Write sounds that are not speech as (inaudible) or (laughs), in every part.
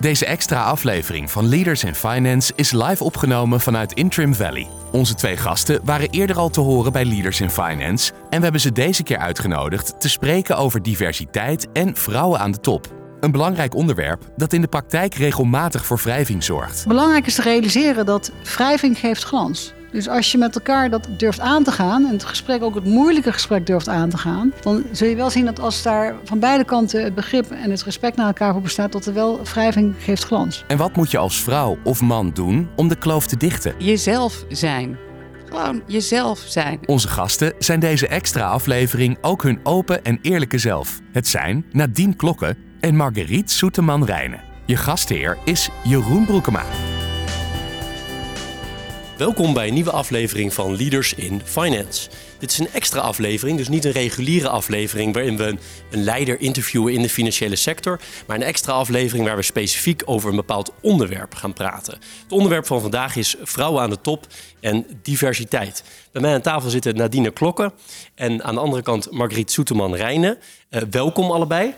Deze extra aflevering van Leaders in Finance is live opgenomen vanuit Interim Valley. Onze twee gasten waren eerder al te horen bij Leaders in Finance en we hebben ze deze keer uitgenodigd te spreken over diversiteit en vrouwen aan de top. Een belangrijk onderwerp dat in de praktijk regelmatig voor wrijving zorgt. Belangrijk is te realiseren dat wrijving geeft glans. Dus als je met elkaar dat durft aan te gaan en het gesprek ook het moeilijke gesprek durft aan te gaan, dan zul je wel zien dat als daar van beide kanten het begrip en het respect naar elkaar voor bestaat, dat er wel wrijving geeft glans. En wat moet je als vrouw of man doen om de kloof te dichten? Jezelf zijn. Gewoon jezelf zijn. Onze gasten zijn deze extra aflevering ook hun open en eerlijke zelf. Het zijn Nadine Klokken en Marguerite Soeteman-Rijnen. Je gastheer is Jeroen Broekema. Welkom bij een nieuwe aflevering van Leaders in Finance. Dit is een extra aflevering, dus niet een reguliere aflevering waarin we een leider interviewen in de financiële sector, maar een extra aflevering waar we specifiek over een bepaald onderwerp gaan praten. Het onderwerp van vandaag is vrouwen aan de top en diversiteit. Bij mij aan tafel zitten Nadine Klokken en aan de andere kant Margriet Soeteman-Rijnen. Uh, welkom allebei.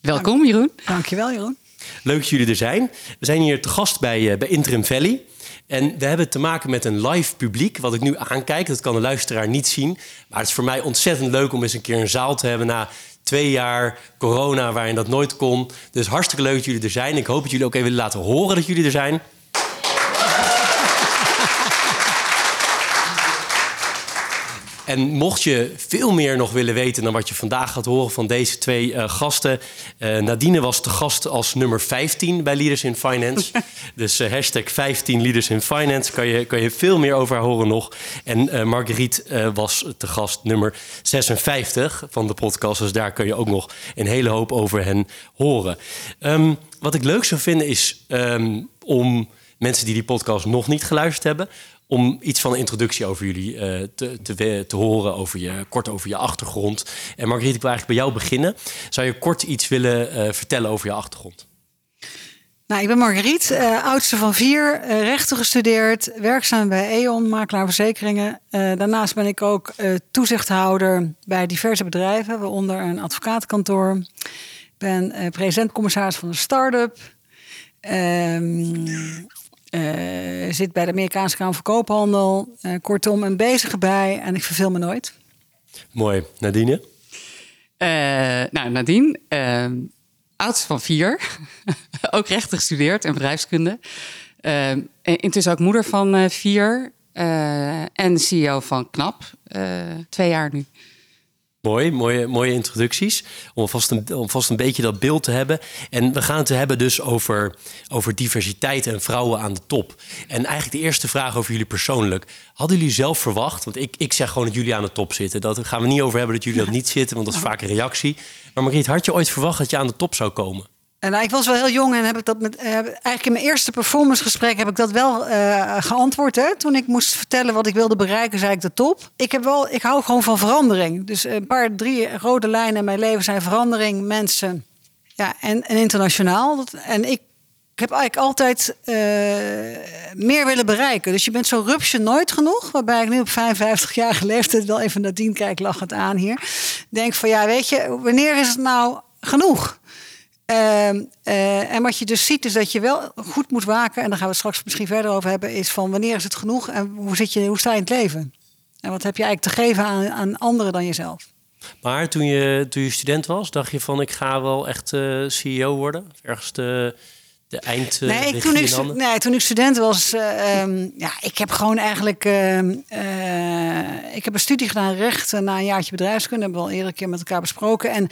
Welkom Jeroen. Dankjewel Jeroen. Leuk dat jullie er zijn. We zijn hier te gast bij, uh, bij Interim Valley. En we hebben te maken met een live publiek, wat ik nu aankijk. Dat kan de luisteraar niet zien. Maar het is voor mij ontzettend leuk om eens een keer een zaal te hebben na twee jaar corona waarin dat nooit kon. Dus hartstikke leuk dat jullie er zijn. Ik hoop dat jullie ook even laten horen dat jullie er zijn. En mocht je veel meer nog willen weten dan wat je vandaag gaat horen van deze twee uh, gasten. Uh, Nadine was te gast als nummer 15 bij Leaders in Finance. (laughs) dus uh, hashtag 15 Leaders in Finance. Kan je, kan je veel meer over haar horen nog. En Marguerite was te gast nummer 56 van de podcast. Dus daar kun je ook nog een hele hoop over hen horen. Um, wat ik leuk zou vinden is um, om mensen die die podcast nog niet geluisterd hebben om iets van een introductie over jullie uh, te, te, te, horen, over je, kort over je achtergrond. En Margriet, ik wil eigenlijk bij jou beginnen. Zou je kort iets willen uh, vertellen over je achtergrond? Nou, ik ben Margriet, uh, oudste van vier, rechten gestudeerd, werkzaam bij E.ON, makelaar verzekeringen. daarnaast ben ik ook toezichthouder bij diverse bedrijven, waaronder een advocatenkantoor. Ik ben president-commissaris van een start-up. Ehm, uh, zit bij de Amerikaanse Kamer van Koophandel. Uh, kortom, een bezige bij en ik verveel me nooit. Mooi. Nadine? Uh, nou, Nadine, oudste van vier. (laughs) ook rechten gestudeerd en bedrijfskunde. intussen ook moeder van vier. en CEO van KNAP. twee jaar nu. Mooi, mooie, mooie introducties. Om vast, een, om vast een beetje dat beeld te hebben. En we gaan het hebben dus over, over diversiteit en vrouwen aan de top. En eigenlijk de eerste vraag over jullie persoonlijk. Hadden jullie zelf verwacht, want ik, ik zeg gewoon dat jullie aan de top zitten. Dat gaan we niet over hebben dat jullie dat (laughs) niet zitten, want dat is vaak een reactie. Maar Margriet, had je ooit verwacht dat je aan de top zou komen? En ik was wel heel jong en heb ik dat met uh, eigenlijk in mijn eerste performancegesprek heb ik dat wel uh, geantwoord. Hè? Toen ik moest vertellen wat ik wilde bereiken, zei ik de top. Ik heb wel, ik hou gewoon van verandering. Dus een paar drie rode lijnen in mijn leven zijn verandering, mensen, ja, en, internationaal. En ik, ik heb eigenlijk altijd uh, meer willen bereiken. Dus je bent zo rupsje nooit genoeg. Waarbij ik nu op 55 jaar leeftijd wel even nadien kijk, lach het aan hier. Denk van ja, weet je, wanneer is het nou genoeg? Uh, uh, en wat je dus ziet is dat je wel goed moet waken, en daar gaan we het straks misschien verder over hebben, is van wanneer is het genoeg en hoe, zit je, hoe sta je in het leven? En wat heb je eigenlijk te geven aan, aan anderen dan jezelf? Maar toen je, toen je student was, dacht je van ik ga wel echt uh, CEO worden? Ergens de, de eind. Nee, ik, toen, ik, nee, toen ik student was, uh, um, ja, ik heb gewoon eigenlijk. Uh, uh, ik heb een studie gedaan, rechten, na een jaartje bedrijfskunde. Hebben we al eerder keer met elkaar besproken. En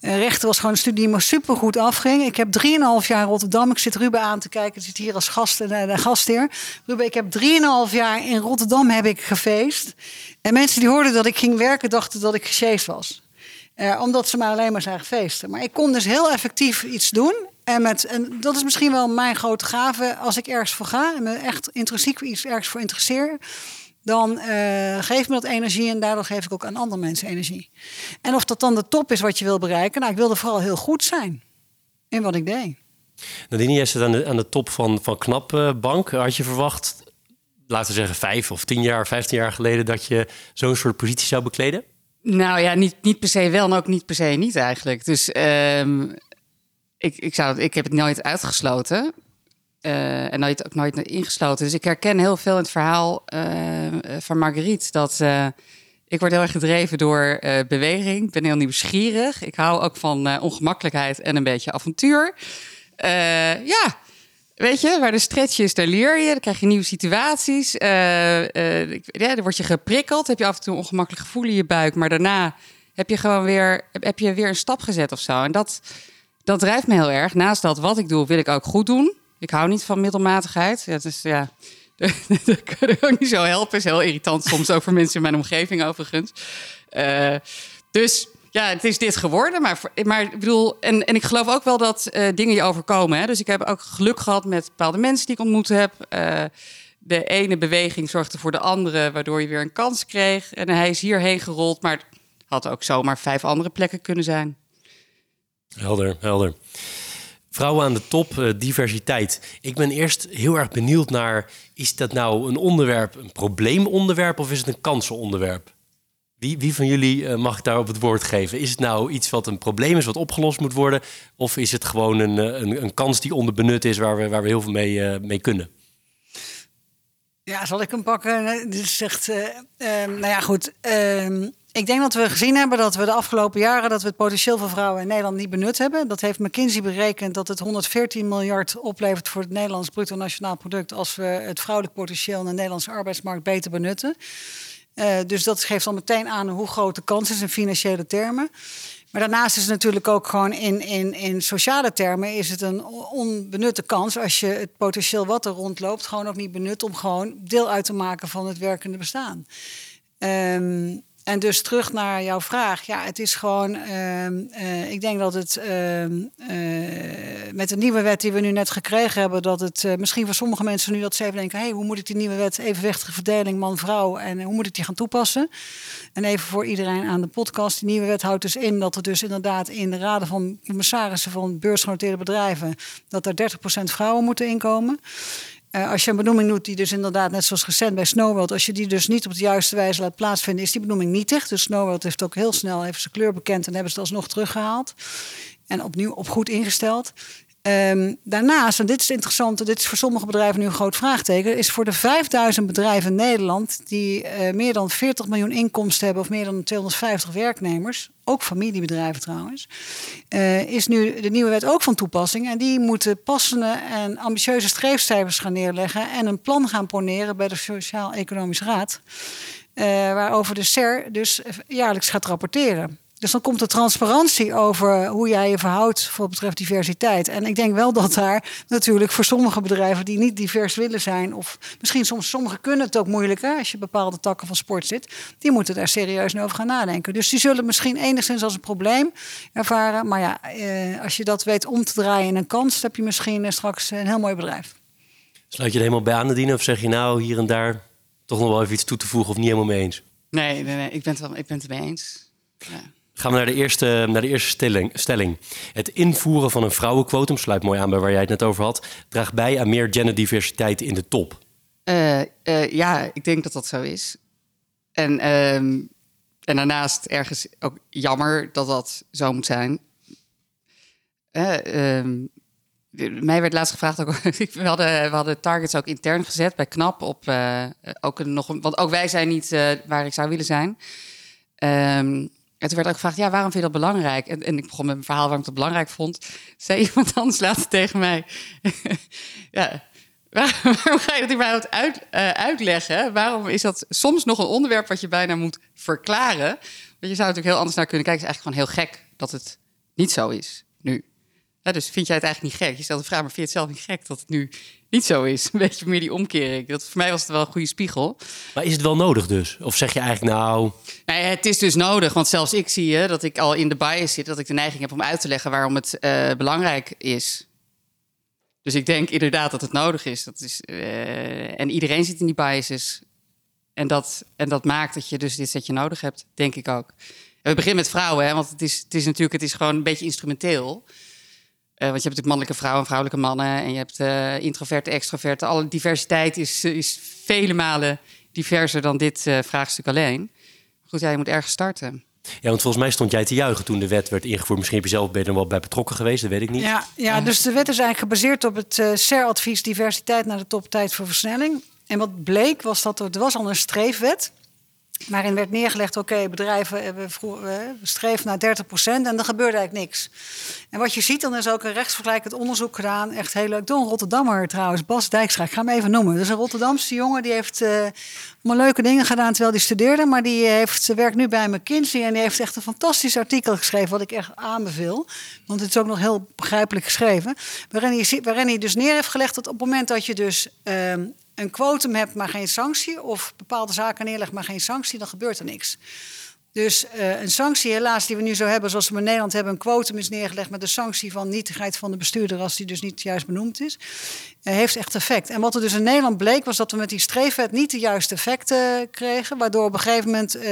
rechten was gewoon een studie die me super goed afging. Ik heb 3,5 jaar in Rotterdam. Ik zit Ruben aan te kijken. Ik zit hier als gast, de, de gastheer. Ruben, ik heb 3,5 jaar in Rotterdam heb ik gefeest. En mensen die hoorden dat ik ging werken, dachten dat ik gesjeest was. omdat ze maar alleen maar zijn feesten. Maar ik kon dus heel effectief iets doen. En, met, en dat is misschien wel mijn grote gave als ik ergens voor ga en me echt intrinsiek iets ergens voor interesseer. dan uh, geeft me dat energie en daardoor geef ik ook aan andere mensen energie. En of dat dan de top is wat je wil bereiken, nou, ik wilde vooral heel goed zijn in wat ik deed. Nadine, jij zit aan de, aan de top van, van Knap uh, Bank. Had je verwacht, laten we zeggen vijf of tien jaar, vijftien jaar geleden, dat je zo'n soort positie zou bekleden? Nou ja, niet, niet per se wel en ook niet per se niet eigenlijk. Dus um, ik, ik, zou, ik heb het nooit uitgesloten. Uh, en nooit, ook nooit ingesloten. Dus ik herken heel veel in het verhaal uh, van Marguerite. Dat uh, ik word heel erg gedreven door beweging. Ik ben heel nieuwsgierig. Ik hou ook van ongemakkelijkheid en een beetje avontuur. ja, weet je, waar de stretch is, daar leer je. Dan krijg je nieuwe situaties. ja, dan word je geprikkeld. Heb je af en toe een ongemakkelijk gevoel in je buik. Maar daarna heb je gewoon weer, heb je weer een stap gezet of zo. En dat, dat drijft me heel erg. Naast dat wat ik doe, wil ik ook goed doen. Ik hou niet van middelmatigheid. Ja, dus ja, (laughs) dat kan ik ook niet zo helpen. Is heel irritant soms ook voor mensen in mijn omgeving overigens. Uh, dus ja, het is dit geworden. Maar, maar ik bedoel, en, en ik geloof ook wel dat uh, dingen je overkomen. Hè? Dus ik heb ook geluk gehad met bepaalde mensen die ik ontmoet heb. Uh, de ene beweging zorgde voor de andere, waardoor je weer een kans kreeg. En hij is hierheen gerold, maar het had ook zomaar vijf andere plekken kunnen zijn. Helder, helder. Vrouwen aan de top, uh, diversiteit. Ik ben eerst heel erg benieuwd naar, is dat nou een onderwerp, een probleemonderwerp of is het een kansenonderwerp? Wie, wie van jullie uh, mag daar op het woord geven? Is het nou iets wat een probleem is, wat opgelost moet worden? Of is het gewoon een, eh, een, een kans die onderbenut is, waar we, waar we heel veel mee, mee kunnen? Ja, zal ik hem pakken? Dit zegt, nou ja, goed. Ehm, ik denk dat we gezien hebben dat we de afgelopen jaren dat we het potentieel van vrouwen in Nederland niet benut hebben. Dat heeft McKinsey berekend dat het 114 miljard oplevert voor het Nederlands bruto nationaal product als we het vrouwelijk potentieel in de Nederlandse arbeidsmarkt beter benutten. Uh, dus dat geeft al meteen aan hoe groot de kans is in financiële termen. Maar daarnaast is het natuurlijk ook gewoon in, in, in sociale termen is het een onbenutte kans als je het potentieel wat er rondloopt gewoon ook niet benut om gewoon deel uit te maken van het werkende bestaan. Um, en dus terug naar jouw vraag. Ja, het is gewoon. Uh, ik denk dat het uh, met de nieuwe wet die we nu net gekregen hebben, dat het uh, misschien voor sommige mensen nu dat ze even denken: hey, hoe moet ik die nieuwe wet evenwichtige verdeling man-vrouw en hoe moet ik die gaan toepassen? En even voor iedereen aan de podcast: die nieuwe wet houdt dus in dat er dus inderdaad in de raden van commissarissen van beursgenoteerde bedrijven dat er 30% vrouwen moeten inkomen. Uh, als je een benoeming doet die dus inderdaad, net zoals recent bij Snowworld, als je die dus niet op de juiste wijze laat plaatsvinden, is die benoeming nietig. Dus Snowworld heeft ook heel snel even zijn kleur bekend en hebben ze het alsnog teruggehaald. En opnieuw op goed ingesteld. Um, daarnaast, en dit is interessant, dit is voor sommige bedrijven nu een groot vraagteken, is voor de 5000 bedrijven in Nederland die uh, meer dan 40 miljoen inkomsten hebben of meer dan 250 werknemers, ook familiebedrijven trouwens, uh, is nu de nieuwe wet ook van toepassing. En die moeten passende en ambitieuze streefcijfers gaan neerleggen en een plan gaan poneren bij de Sociaal-Economische Raad, uh, waarover de SER dus jaarlijks gaat rapporteren. Dus dan komt de transparantie over hoe jij je verhoudt voor betreft diversiteit. En ik denk wel dat daar natuurlijk voor sommige bedrijven die niet divers willen zijn, of misschien soms sommigen kunnen het ook moeilijker als je bepaalde takken van sport zit, die moeten daar serieus over gaan nadenken. Dus die zullen misschien enigszins als een probleem ervaren. Maar ja, eh, als je dat weet om te draaien in een kans, heb je misschien eh, straks een heel mooi bedrijf. Sluit je er helemaal bij aan, Nadine? Of zeg je nou hier en daar toch nog wel even iets toe te voegen of niet helemaal mee eens? Nee, nee, nee ik, ben het wel, ik ben het mee eens. Ja. Gaan we naar de eerste, naar de eerste stelling, stelling. Het invoeren van een vrouwenquotum, sluit mooi aan bij waar jij het net over had, draagt bij aan meer genderdiversiteit in de top. Uh, uh, ja, ik denk dat dat zo is. En, uh, en daarnaast ergens ook jammer dat dat zo moet zijn. Ehm, mij werd laatst gevraagd, ook, (laughs) we, hadden, we hadden targets ook intern gezet bij KNAP. Op, ook nog, want ook wij zijn niet waar ik zou willen zijn. Um, en toen werd ook gevraagd, ja, waarom vind je dat belangrijk? En, en ik begon met mijn verhaal waarom ik dat belangrijk vond. Zei iemand anders later tegen mij, (laughs) ja, (laughs) waarom, ga je dat überhaupt uit, uh, uitleggen? Waarom is dat soms nog een onderwerp wat je bijna moet verklaren? Want je zou natuurlijk heel anders naar kunnen kijken. Het is eigenlijk gewoon heel gek dat het niet zo is nu. Dus vind jij het eigenlijk niet gek? Je stelt de vraag, maar vind je het zelf niet gek dat het nu niet zo is? (laughs) Een beetje meer die omkering. Dat, voor mij was het wel een goede spiegel. Maar is het wel nodig dus? Of zeg je eigenlijk nou... Nee, het is dus nodig, want zelfs ik zie je dat ik al in de bias zit... dat ik de neiging heb om uit te leggen waarom het uh, belangrijk is. Dus ik denk inderdaad dat het nodig is. Dat is uh, en iedereen zit in die biases. En dat, en dat maakt dat je dus dit setje nodig hebt, denk ik ook. En we beginnen met vrouwen, hè, want het is, het is natuurlijk het is gewoon een beetje instrumenteel. Uh, want je hebt natuurlijk mannelijke vrouwen en vrouwelijke mannen. En je hebt uh, introverte, extroverte. Alle diversiteit is, is vele malen diverser dan dit uh, vraagstuk alleen. Goed, ja, je moet ergens starten. Ja, want volgens mij stond jij te juichen toen de wet werd ingevoerd. Misschien heb je zelf ben er wel bij betrokken geweest, dat weet ik niet. Ja, ja dus de wet is eigenlijk gebaseerd op het uh, CER-advies diversiteit naar de top tijd voor versnelling. En wat bleek was dat er, er was al een streefwet Waarin werd neergelegd, oké, bedrijven hebben streven naar 30 procent en er gebeurde eigenlijk niks. En wat je ziet, dan is ook een rechtsvergelijkend onderzoek gedaan. Echt heel leuk. Door een Rotterdammer trouwens, Bas Dijkstra. Ik ga hem even noemen. Dus een Rotterdamse jongen, die heeft uh, allemaal leuke dingen gedaan terwijl hij studeerde. Maar die heeft, werkt nu bij McKinsey en die heeft echt een fantastisch artikel geschreven. Wat ik echt aanbeveel. Want het is ook nog heel begrijpelijk geschreven. Waarin hij, waarin hij dus neer heeft gelegd dat op het moment dat je dus... Uh, een quotum hebt, maar geen sanctie, of bepaalde zaken neerlegt, maar geen sanctie, dan gebeurt er niks. Dus uh, een sanctie, helaas, die we nu zo hebben, zoals we in Nederland hebben, een quotum is neergelegd met de sanctie van nietigheid van de bestuurder, als die dus niet juist benoemd is, uh, heeft echt effect. En wat er dus in Nederland bleek, was dat we met die streefwet niet de juiste effecten kregen, waardoor op een gegeven moment uh,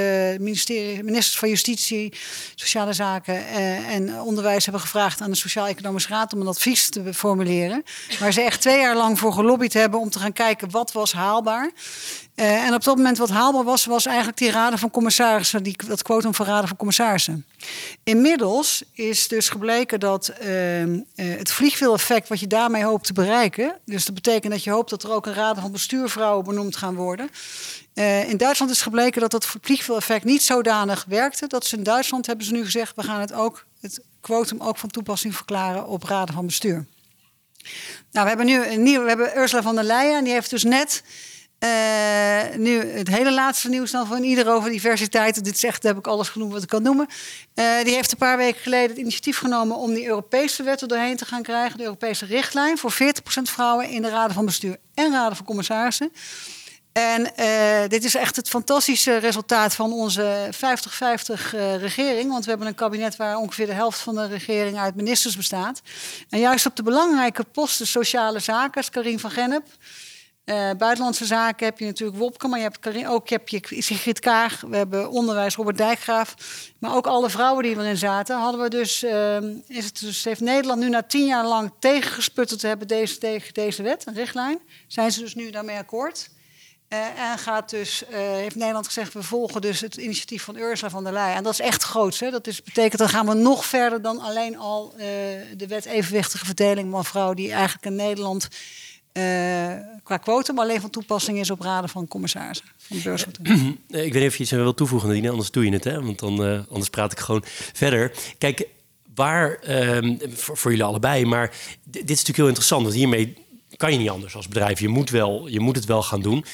ministers van Justitie, Sociale Zaken en Onderwijs hebben gevraagd aan de Sociaal-Economische Raad om een advies te formuleren, waar ze echt twee jaar lang voor gelobbyd hebben om te gaan kijken wat was haalbaar. Uh, en op dat moment wat haalbaar was, was eigenlijk die raden van commissarissen, die, dat quotum van raden van commissarissen. Inmiddels is dus gebleken dat uh, uh, het vliegwiel-effect wat je daarmee hoopt te bereiken, dus dat betekent dat je hoopt dat er ook een raden van bestuurvrouwen benoemd gaan worden. Uh, in Duitsland is gebleken dat dat vliegwiel-effect niet zodanig werkte, dat ze in Duitsland hebben ze nu gezegd, we gaan het ook, het quotum ook van toepassing verklaren op raden van bestuur. Nou, we hebben nu een nieuwe, we hebben Ursula van der Leyen, en die heeft dus net uh, nu het hele laatste nieuws dan van ieder over diversiteit. Dit zegt, heb ik alles genoemd wat ik kan noemen. Uh, die heeft een paar weken geleden het initiatief genomen om die Europese wet er doorheen te gaan krijgen. De Europese richtlijn voor 40% vrouwen in de raden van bestuur en raden van commissarissen. En uh, dit is echt het fantastische resultaat van onze 50-50 regering. Want we hebben een kabinet waar ongeveer de helft van de regering uit ministers bestaat. En juist op de belangrijke posten sociale zaken, Karin van Gennep, uh, buitenlandse zaken heb je natuurlijk Wopke, maar je hebt ook heb je Sigrid Kaag. We hebben onderwijs Robert Dijkgraaf. Maar ook alle vrouwen die erin zaten, hadden we dus, uh, is het dus, heeft Nederland nu na tien jaar lang tegengesputterd te hebben deze, tegen deze wet, een richtlijn. Zijn ze dus nu daarmee akkoord? Uh, en gaat dus, heeft Nederland gezegd, we volgen dus het initiatief van Ursula van der Leyen. En dat is echt groot. Hè? Dat betekent, dan gaan we nog verder dan alleen al de wet evenwichtige verdeling van vrouwen, die eigenlijk in Nederland uh, qua quotum alleen van toepassing is op raden van commissarissen (clears throat) Ik weet niet of je iets wil toevoegen, Nadine, anders doe je het, hè? want dan, uh, anders praat ik gewoon verder. Kijk, waar, um, voor, voor, jullie allebei, maar dit is natuurlijk heel interessant, want hiermee kan je niet anders als bedrijf. Je moet, wel, je moet het wel gaan doen.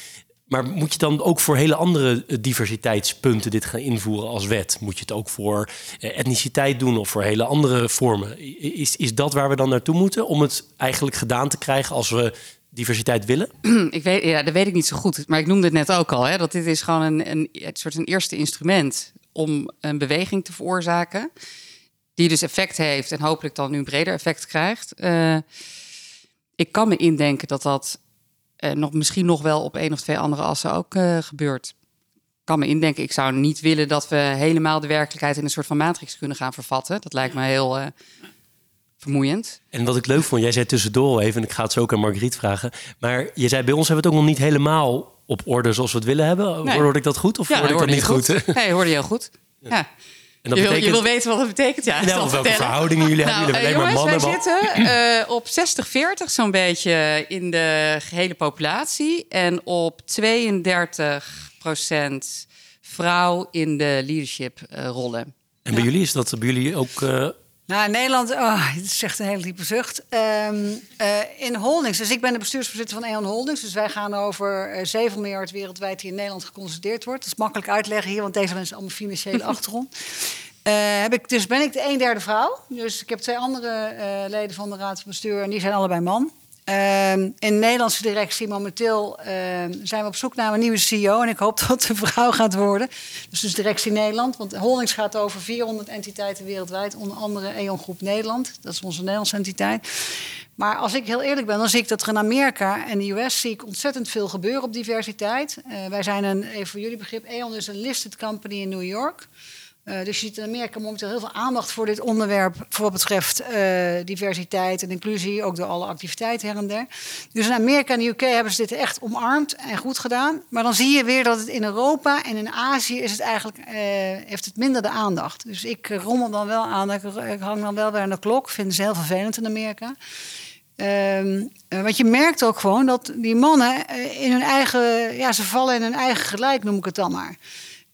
Maar moet je dan ook voor hele andere eh, diversiteitspunten dit gaan invoeren als wet? Moet je het ook voor etniciteit doen of voor hele andere vormen? Is, is dat waar we dan naartoe moeten om het eigenlijk gedaan te krijgen als we diversiteit willen? (clears throat) Ik weet, ja, dat weet ik niet zo goed. Maar ik noemde het net ook al, hè, dat dit is gewoon een, een, soort een eerste instrument om een beweging te veroorzaken. Die dus effect heeft en hopelijk dan nu een breder effect krijgt. Uh, ik kan me indenken dat dat uh, nog, misschien nog wel op één of twee andere assen ook uh, gebeurt. Ik kan me indenken, ik zou niet willen dat we helemaal de werkelijkheid in een soort van matrix kunnen gaan vervatten. Dat lijkt me heel uh, vermoeiend. En wat ik leuk vond, jij zei tussendoor even, en ik ga het zo ook aan Margriet vragen. Maar je zei, bij ons hebben we het ook nog niet helemaal op orde zoals we het willen hebben. Nee. Hoorde ik dat goed of ja, hoorde ik dat niet goed? goed? Nee, hoorde je heel goed. ja. ja. En dat je, wil, betekent... je wil weten wat dat betekent? Ja, nou, welke verhoudingen jullie nou, hebben? Jullie hebben alleen maar mannen. Wij zitten uh, op 60-40 zo'n beetje in de gehele populatie. En op 32% vrouw in de leadership uh, rollen. En bij jullie is dat bij jullie ook... Nou, in Nederland, oh, het is echt een hele diepe zucht. Um, uh, in holdings, dus ik ben de bestuursvoorzitter van Eon Holdings. Dus wij gaan over uh, 7 miljard wereldwijd die in Nederland geconstateerd wordt. Dat is makkelijk uitleggen hier, want deze mensen allemaal financiële (laughs) achtergrond. Uh, heb ik, dus ben ik de een derde vrouw. Dus ik heb twee andere leden van de raad van bestuur en die zijn allebei man. Ehm, in de Nederlandse directie momenteel ehm, zijn we op zoek naar een nieuwe CEO. En ik hoop (laughs) dat het een vrouw gaat worden. Dus, directie Nederland. Want Holdings gaat over 400 entiteiten wereldwijd. Onder andere E.ON Groep Nederland. Dat is onze Nederlandse entiteit. Maar als ik heel eerlijk ben, dan zie ik dat er in Amerika en de US zie ik ontzettend veel gebeuren op diversiteit. Uh, wij zijn een, even voor jullie begrip, E.ON is een listed company in New York. Uh, dus je ziet in Amerika momenteel heel veel aandacht voor dit onderwerp. Voor wat betreft uh, diversiteit en inclusie, ook door alle activiteiten her en der. Dus in Amerika en de UK hebben ze dit echt omarmd en goed gedaan. Maar dan zie je weer dat het in Europa en in Azië is het eigenlijk, uh, heeft het minder de aandacht. Dus ik rommel dan wel aan, ik, ik hang dan wel weer aan de klok. Vinden ze heel vervelend in Amerika. Um, want je merkt ook gewoon dat die mannen in hun eigen, ja, ze vallen in hun eigen gelijk, noem ik het dan maar.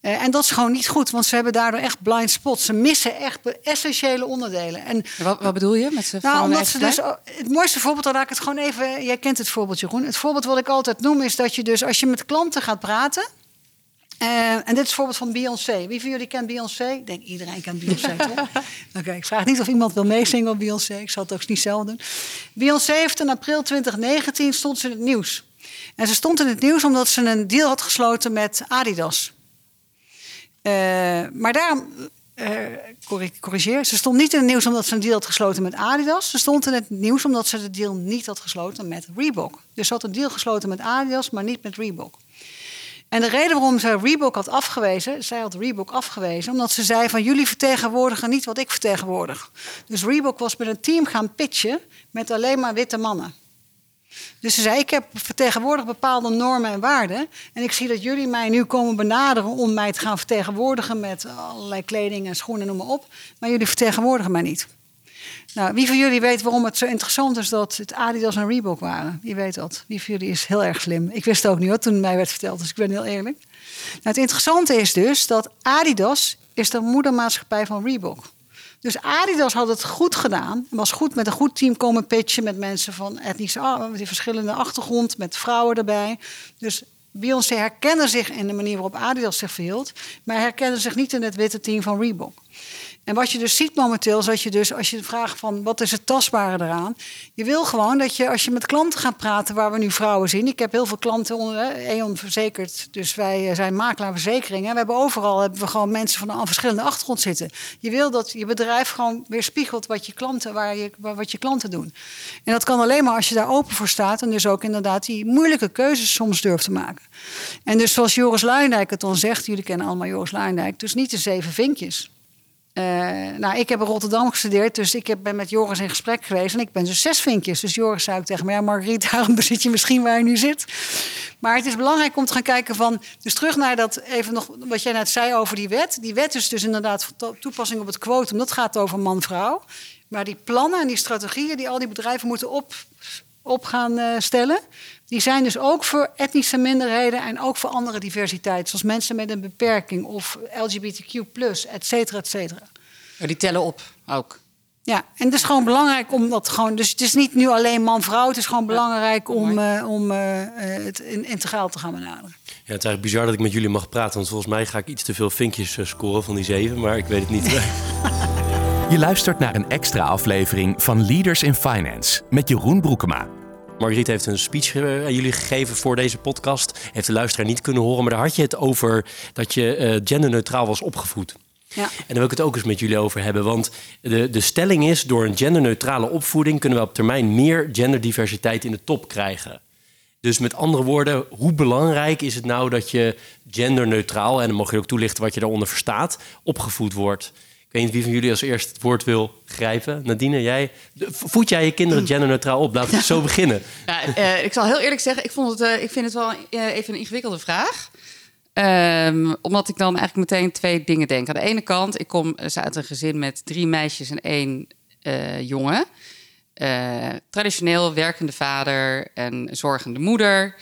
Uh, en dat is gewoon niet goed, want ze hebben daardoor echt blind spots. Ze missen echt essentiële onderdelen. En, wat, wat bedoel je met ze? Nou, omdat ze dus, het mooiste voorbeeld, dan laat ik het gewoon even. Jij kent het voorbeeld, Jeroen. Het voorbeeld wat ik altijd noem is dat je dus als je met klanten gaat praten. Uh, en dit is het voorbeeld van Beyoncé. Wie van jullie kent Beyoncé? Ik denk iedereen kent Beyoncé, (laughs) toch? Oké, okay, ik vraag niet of iemand wil meezingen op Beyoncé. Ik zal het ook niet zelf doen. Beyoncé heeft in april 2019 stond ze in het nieuws. En ze stond in het nieuws omdat ze een deal had gesloten met Adidas. Uh, maar daarom, uh, corrigeer, ze stond niet in het nieuws omdat ze een deal had gesloten met Adidas. Ze stond in het nieuws omdat ze de deal niet had gesloten met Reebok. Dus ze had een deal gesloten met Adidas, maar niet met Reebok. En de reden waarom ze Reebok had afgewezen, zij had Reebok afgewezen, omdat ze zei van jullie vertegenwoordigen niet wat ik vertegenwoordig. Dus Reebok was met een team gaan pitchen met alleen maar witte mannen. Dus ze zei, ik heb vertegenwoordig bepaalde normen en waarden. En ik zie dat jullie mij nu komen benaderen om mij te gaan vertegenwoordigen met allerlei kleding en schoenen, noem maar op. Maar jullie vertegenwoordigen mij niet. Nou, wie van jullie weet waarom het zo interessant is dat het Adidas en Reebok waren? Wie weet dat? Wie van jullie is heel erg slim? Ik wist het ook niet hoor, toen mij werd verteld, dus ik ben heel eerlijk. Nou, het interessante is dus dat Adidas is de moedermaatschappij van Reebok. Dus Adidas had het goed gedaan. Was goed met een goed team komen pitchen met mensen van etnische, met die verschillende achtergrond, met vrouwen erbij. Dus Beyoncé herkende zich in de manier waarop Adidas zich verhield, maar herkende zich niet in het witte team van Reebok. En wat je dus ziet momenteel, is dat je dus, als je vraagt van wat is het tastbare eraan, je wil gewoon dat je, als je met klanten gaat praten, waar we nu vrouwen zien. Ik heb heel veel klanten onder E.ON verzekerd, dus wij eh, zijn makelaar verzekeringen. We hebben overal hebben we gewoon mensen van een verschillende achtergrond zitten. Je wil dat je bedrijf gewoon weer spiegelt wat je klanten, waar je, wat je klanten doen. En dat kan alleen maar als je daar open voor staat en dus ook inderdaad die moeilijke keuzes soms durft te maken. En dus zoals Joris Luijendijk het dan zegt, jullie kennen allemaal Joris Luijendijk, dus niet de zeven vinkjes. Uh, nou, ik heb in Rotterdam gestudeerd, dus ik heb, ben met Joris in gesprek geweest. En ik ben dus zes vinkjes. Dus Joris zei ook tegen me, ja Margriet, (laughs) daarom bezit je misschien waar je nu zit. Maar het is belangrijk om te gaan kijken van... Dus terug naar dat, even nog wat jij net zei over die wet. Die wet is dus inderdaad toepassing op het quotum. Dat gaat over man-vrouw. Maar die plannen en die strategieën die al die bedrijven moeten op, op gaan uh, stellen... Die zijn dus ook voor etnische minderheden en ook voor andere diversiteit, zoals mensen met een beperking of LGBTQ, et cetera, et cetera. Ja, die tellen op ook. Ja, en het is gewoon belangrijk om dat gewoon. Dus het is niet nu alleen man-vrouw, het is gewoon belangrijk om, uh, om uh, het integraal te gaan benaderen. Ja, het is eigenlijk bizar dat ik met jullie mag praten, want volgens mij ga ik iets te veel vinkjes scoren van die zeven, maar ik weet het niet. (laughs) Je luistert naar een extra aflevering van Leaders in Finance met Jeroen Broekema. Margriet heeft een speech aan jullie gegeven voor deze podcast. Heeft de luisteraar niet kunnen horen, maar daar had je het over dat je uh, genderneutraal was opgevoed. Ja. En daar wil ik het ook eens met jullie over hebben. Want de, de stelling is: door een genderneutrale opvoeding kunnen we op termijn meer genderdiversiteit in de top krijgen. Dus met andere woorden, hoe belangrijk is het nou dat je genderneutraal, en dan mag je ook toelichten wat je daaronder verstaat, opgevoed wordt? Ik weet niet wie van jullie als eerst het woord wil grijpen. Nadine, jij, voed jij je kinderen genderneutraal op? Laten we (laughs) zo beginnen. Ja, uh, ik zal heel eerlijk zeggen, ik, vond het, uh, ik vind het wel uh, even een ingewikkelde vraag. Um, omdat ik dan eigenlijk meteen twee dingen denk. Aan de ene kant, ik kom uit een gezin met drie meisjes en één jongen. traditioneel werkende vader en zorgende moeder.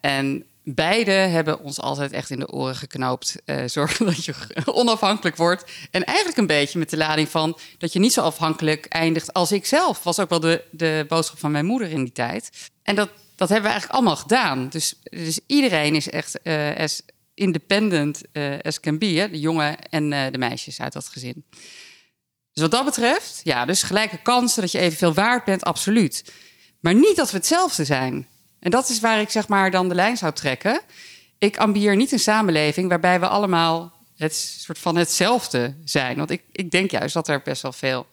en beide hebben ons altijd echt in de oren geknoopt. Uh, zorgen (laughs) dat je onafhankelijk wordt. En eigenlijk een beetje met de lading van dat je niet zo afhankelijk eindigt als ik zelf. Was ook wel de, de boodschap van mijn moeder in die tijd. En dat, dat hebben we eigenlijk allemaal gedaan. Dus, dus iedereen is echt uh, as independent uh, as can be. De jongen en de meisjes uit dat gezin. Dus wat dat betreft, ja, dus gelijke kansen dat je evenveel waard bent, absoluut. Maar niet dat we hetzelfde zijn. En dat is waar ik zeg maar dan de lijn zou trekken. Ik ambieer niet een samenleving waarbij we allemaal het soort van hetzelfde zijn. Want ik, ik denk juist dat er best wel veel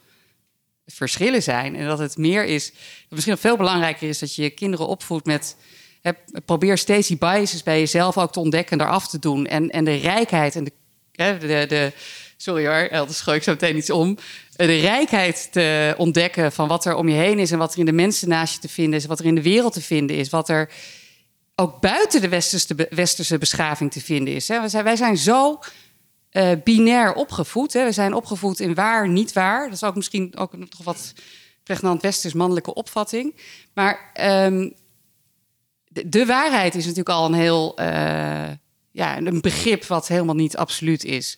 verschillen zijn. En dat het meer is, misschien veel belangrijker is dat je je kinderen opvoedt met. Probeer steeds die biases bij jezelf ook te ontdekken en eraf te doen. En, en de rijkheid en de. De, de sorry hoor, elders gooi ik zo meteen iets om. De rijkheid te ontdekken van wat er om je heen is en wat er in de mensen naast je te vinden is, wat er in de wereld te vinden is, wat er ook buiten de westerse, westerse beschaving te vinden is. Wij, zijn, zo uh, binair opgevoed. We zijn opgevoed in waar, niet waar. Dat is ook misschien ook nog wat pregnant westers mannelijke opvatting. Maar um, de, waarheid is natuurlijk al een heel uh, ja, een begrip wat helemaal niet absoluut is.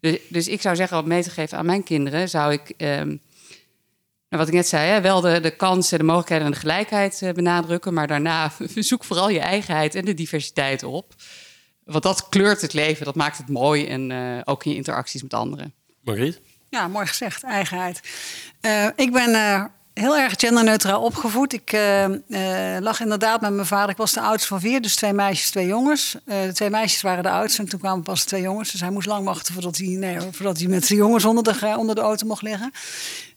Dus, dus, ik zou zeggen, wat mee te geven aan mijn kinderen, zou ik, um, nou wat ik net zei, hè, wel de, de kansen, de mogelijkheden en de gelijkheid uh, benadrukken, maar daarna (laughs) zoek vooral je eigenheid en de diversiteit op. Want dat kleurt het leven, dat maakt het mooi en uh, ook in je interacties met anderen. Margriet? Ja, mooi gezegd, eigenheid. Uh, ik ben uh, heel erg genderneutraal opgevoed. Ik lag inderdaad met mijn vader. Ik was de oudste van vier, dus twee meisjes, twee jongens. de twee meisjes waren de oudste en toen kwamen pas twee jongens. Dus hij moest lang wachten voordat hij, nee, voordat hij met de jongens onder de, onder de auto mocht liggen.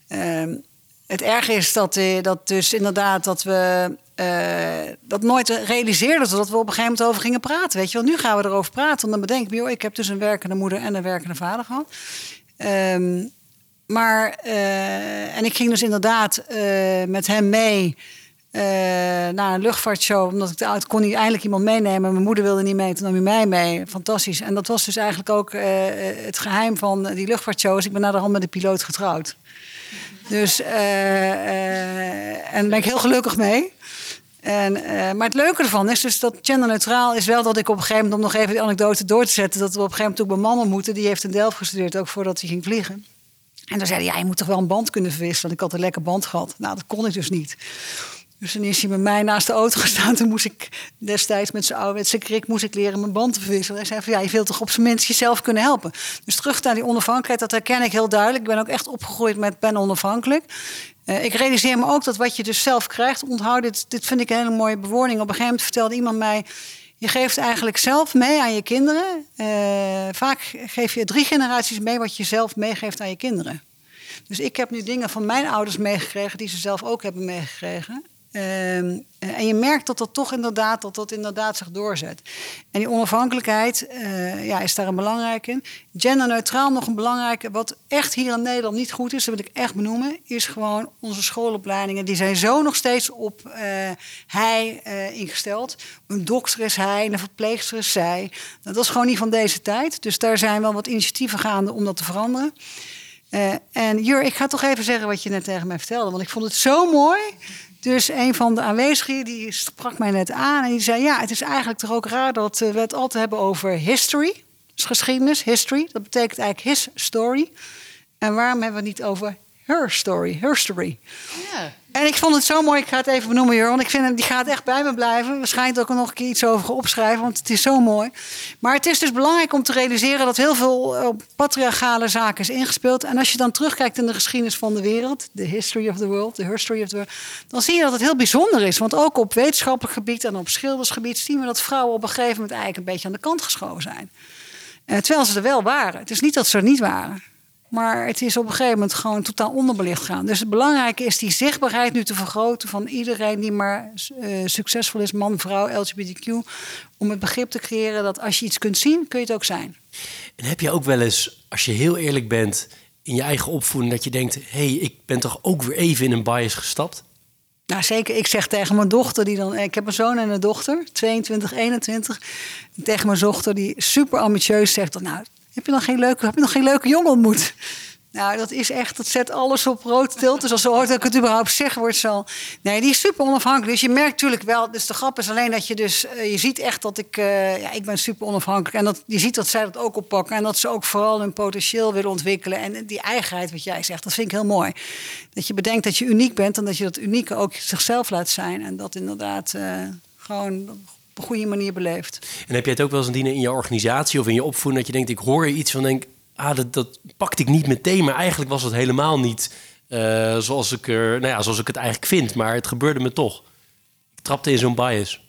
Ehm, het erge is dat, dat dus inderdaad dat we dat nooit realiseerde totdat we op een gegeven moment over gingen praten. Weet je wel, nu gaan we erover praten. En dan bedenk ik, joh, ik heb dus een werkende moeder en een werkende vader gehad. Um, maar, uh, en ik ging dus inderdaad uh, met hem mee naar een luchtvaartshow. Omdat ik de kon niet eindelijk iemand meenemen. Mijn moeder wilde niet mee, toen nam hij mij mee. Fantastisch. En dat was dus eigenlijk ook het geheim van die luchtvaartshows. Ik ben naar de hand met de piloot getrouwd. Dus, en daar ben ik heel gelukkig mee. En, maar het leuke ervan is dus dat genderneutraal is wel dat ik op een gegeven moment, om nog even die anekdote door te zetten, dat we op een gegeven moment ook mijn man ontmoeten. Die heeft in Delft gestudeerd, ook voordat hij ging vliegen. En dan zei hij, ja, je moet toch wel een band kunnen verwisselen. Want ik had een lekker band gehad. Nou, dat kon ik dus niet. Dus dan is hij met mij naast de auto (laughs) gestaan. Toen moest ik destijds met zijn ouderwetse krik moest ik leren mijn band te verwisselen. Hij zei van ja, je wilt toch op zijn minst jezelf kunnen helpen. Dus terug naar die onafhankelijkheid, dat herken ik heel duidelijk. Ik ben ook echt opgegroeid met ben onafhankelijk. Uh, ik realiseer me ook dat wat je dus zelf krijgt, onthoud, dit, dit vind ik een hele mooie bewoording. Op een gegeven moment vertelde iemand mij, je geeft eigenlijk zelf mee aan je kinderen. Uh, vaak geef je drie generaties mee wat je zelf meegeeft aan je kinderen. Dus ik heb nu dingen van mijn ouders meegekregen die ze zelf ook hebben meegekregen. Um, en je merkt dat dat toch inderdaad, dat dat inderdaad zich doorzet. En die onafhankelijkheid uh, ja, is daar een belangrijk in. Genderneutraal nog een belangrijke, wat echt hier in Nederland niet goed is, dat wil ik echt benoemen, is gewoon onze schoolopleidingen. Die zijn zo nog steeds op uh, hij uh, ingesteld. Een dokter is hij, een verpleegster is zij. Dat is gewoon niet van deze tijd. Dus daar zijn wel wat initiatieven gaande om dat te veranderen. en Jur, ik ga toch even zeggen wat je net tegen mij vertelde, want ik vond het zo mooi. Dus een van de aanwezigen die sprak mij net aan en die zei: Ja, het is eigenlijk toch ook raar dat we het altijd hebben over history. Dus geschiedenis, history. Dat betekent eigenlijk his story. En waarom hebben we het niet over her story, her story? Ja. En ik vond het zo mooi, ik ga het even benoemen, Jur, want ik vind hem, die gaat echt bij me blijven. Waarschijnlijk ook nog een keer iets over opschrijven, want het is zo mooi. Maar het is dus belangrijk om te realiseren dat heel veel op patriarchale zaken is ingespeeld. En als je dan terugkijkt in de geschiedenis van de wereld, de history of the world, de history of the world, dan zie je dat het heel bijzonder is. Want ook op wetenschappelijk gebied en op schildersgebied zien we dat vrouwen op een gegeven moment eigenlijk een beetje aan de kant geschoven zijn. Uh, terwijl ze er wel waren. Het is niet dat ze er niet waren. Maar het is op een gegeven moment gewoon totaal onderbelicht gaan. Dus het belangrijke is die zichtbaarheid nu te vergroten van iedereen die maar uh, succesvol is, man, vrouw, LGBTQ. Om het begrip te creëren dat als je iets kunt zien, kun je het ook zijn. En heb je ook wel eens, als je heel eerlijk bent in je eigen opvoeding, dat je denkt: hé, hey, ik ben toch ook weer even in een bias gestapt? Nou, zeker. Ik zeg tegen mijn dochter, die dan. Ik heb een zoon en een dochter, 22, 21. Tegen mijn dochter, die super ambitieus zegt: dan, Nou, heb je nog geen leuke, heb je nog geen leuke jongen ontmoet? Nou, dat is echt, dat zet alles op rood tilt. Dus als ze hoort dat ik het überhaupt zeg, wordt zo. Nee, die is super onafhankelijk. Dus je merkt natuurlijk wel, dus de grap is alleen dat je dus, uh, je ziet echt dat ik, uh, ja, ik ben super onafhankelijk. En dat, je ziet dat zij dat ook oppakken. En dat ze ook vooral hun potentieel willen ontwikkelen. En die eigenheid, wat jij zegt, dat vind ik heel mooi. Dat je bedenkt dat je uniek bent en dat je dat unieke ook zichzelf laat zijn. En dat inderdaad uh, gewoon een goede manier beleeft. En heb jij het ook wel eens in je organisatie of in je opvoeding dat je denkt, ik hoor iets van denk, ah, dat, dat pakte ik niet meteen, maar eigenlijk was het helemaal niet eh, zoals, ik er, nou ja, zoals ik het eigenlijk vind. Maar het gebeurde me toch. Ik trapte in zo'n bias.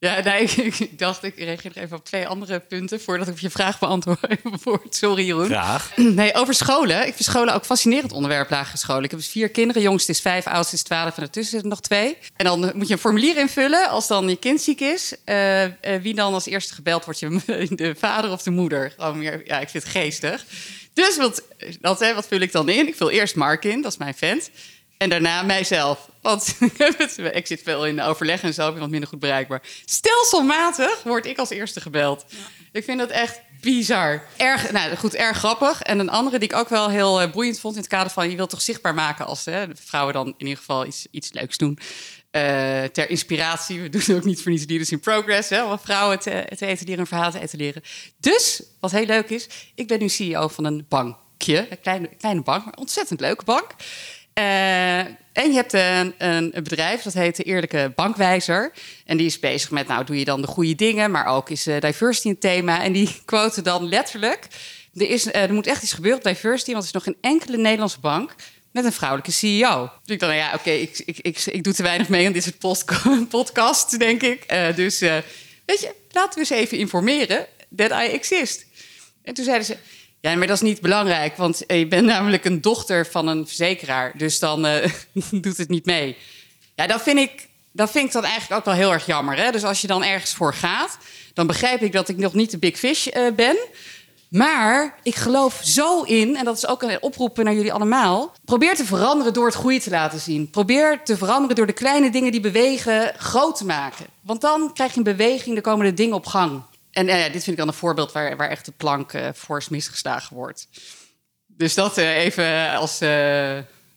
Ja, nee, (laughs) ik, ik dacht, ik reageer nog even op twee andere punten voordat ik je vraag beantwoord. (laughs) Sorry, Jeroen. Graag. (clears throat) Nee, over scholen. Ik vind scholen ook fascinerend onderwerp, lagere scholen. Ik heb dus vier kinderen. Jongste is vijf, oudste is twaalf en ertussen zitten nog twee. En dan moet je een formulier invullen als dan je kind ziek is. eh, eh, wie dan als eerste gebeld wordt, je, (laughs) de vader of de moeder? Gewoon meer, ja, ik vind het geestig. Dus wat, dat, hè, wat vul ik dan in? Ik vul eerst Mark in, dat is mijn vent. En daarna mijzelf. Want (laughs) ik zit veel in overleg en zo, ik ben wat minder goed bereikbaar. Stelselmatig word ik als eerste gebeld. Ik vind dat echt bizar. Erg, nou goed, erg grappig. En een andere die ik ook wel heel eh, boeiend vond in het kader van... je wilt toch zichtbaar maken als hè, vrouwen dan in ieder geval iets, iets leuks doen. Eh, ter inspiratie. We (laughs) doen ook niet voor niets Leaders in Progress. Hè, om vrouwen te, te etaleren en verhalen te etaleren. Dus, wat heel leuk is... ik ben nu CEO van een bankje. Een kleine, kleine bank, maar een ontzettend leuke bank. Eh, en je hebt een, een, een bedrijf, dat heet de Eerlijke Bankwijzer. En die is bezig met, nou, doe je dan de goede dingen... maar ook is eh, diversity een thema. En die (laughs) quoten dan letterlijk... Er, is, eh, er moet echt iets gebeuren diversity... want er is nog geen enkele Nederlandse bank met een vrouwelijke CEO. Dus ik dacht, nou ja, oké, ik, ik, ik, ik doe te weinig mee aan dit soort (laughs) podcast, denk ik. Eh, dus eh, weet je, laten we eens even informeren that I exist. En toen zeiden ze, ja, maar dat is niet belangrijk... want je bent namelijk een dochter van een verzekeraar... dus dan eh, (laughs) doet het niet mee. Ja, dat vind ik, dat vind ik dan eigenlijk ook wel heel erg jammer. Hè? Dus als je dan ergens voor gaat... dan begrijp ik dat ik nog niet de big fish eh, ben... Maar ik geloof zo in, en dat is ook een oproep naar jullie allemaal. Probeer te veranderen door het goede te laten zien. Probeer te veranderen door de kleine dingen die bewegen groot te maken. Want dan krijg je een beweging, er komen de dingen op gang. En eh, ja, dit vind ik dan een voorbeeld waar, waar echt de plank eh fors misgeslagen wordt. Dus dat eh, even als.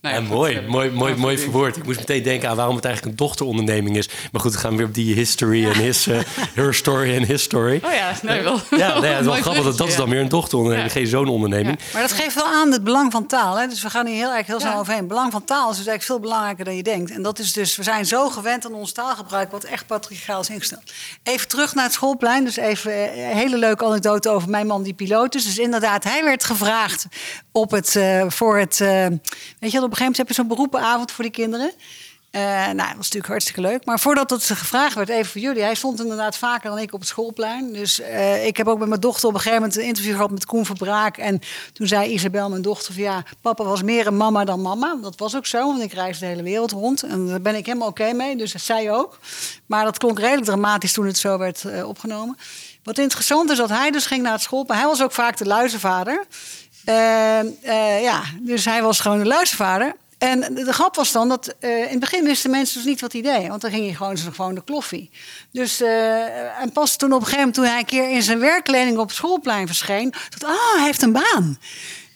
Eh, nou Ja, mooi, eh, mooi, mooi, mooi verwoord. Ik moest meteen denken aan waarom het eigenlijk een dochteronderneming is. Maar goed, we gaan weer op die history en his, eh, her story en his story. Oh ja, nee, wel. Ja, nee, het is wel (laughs) grappig. Dat, dat is dan weer een dochteronderneming, Ja. geen zoononderneming. Maar dat geeft wel aan het belang van taal. Hè? Dus we gaan hier heel erg heel snel Ja. overheen. Belang van taal is dus eigenlijk veel belangrijker dan je denkt. En dat is dus, we zijn zo gewend aan ons taalgebruik, wat echt patriarchaal is ingesteld. Even terug naar het schoolplein. Dus even eh, een hele leuke anekdote over mijn man die piloot is. Dus inderdaad, hij werd gevraagd op het, eh, voor het, eh, weet je, wel, op een gegeven moment heb je zo'n beroepenavond voor die kinderen. Eh, nou, dat was natuurlijk hartstikke leuk. Maar voordat dat gevraagd werd, even voor jullie. Hij stond inderdaad vaker dan ik op het schoolplein. Dus eh, ik heb ook met mijn dochter op een gegeven moment een interview gehad met Koen Verbraak. En toen zei Isabel, mijn dochter, van ja, papa was meer een mama dan mama. Dat was ook zo, want ik reis de hele wereld rond. En daar ben ik helemaal oké mee, dus zei ook. Maar dat klonk redelijk dramatisch toen het zo werd eh, opgenomen. Wat interessant is dat hij dus ging naar het schoolplein. Hij was ook vaak de luizenvader. Eh, eh, ja, dus hij was gewoon de luizenvader. En de, de grap was dan dat eh, in het begin wisten mensen dus niet wat hij deed. Want dan ging hij gewoon, gewoon de kloffie. Dus, eh, en pas toen op een gegeven moment, toen hij een keer in zijn werkkleding op het schoolplein verscheen, dacht ah, hij heeft een baan.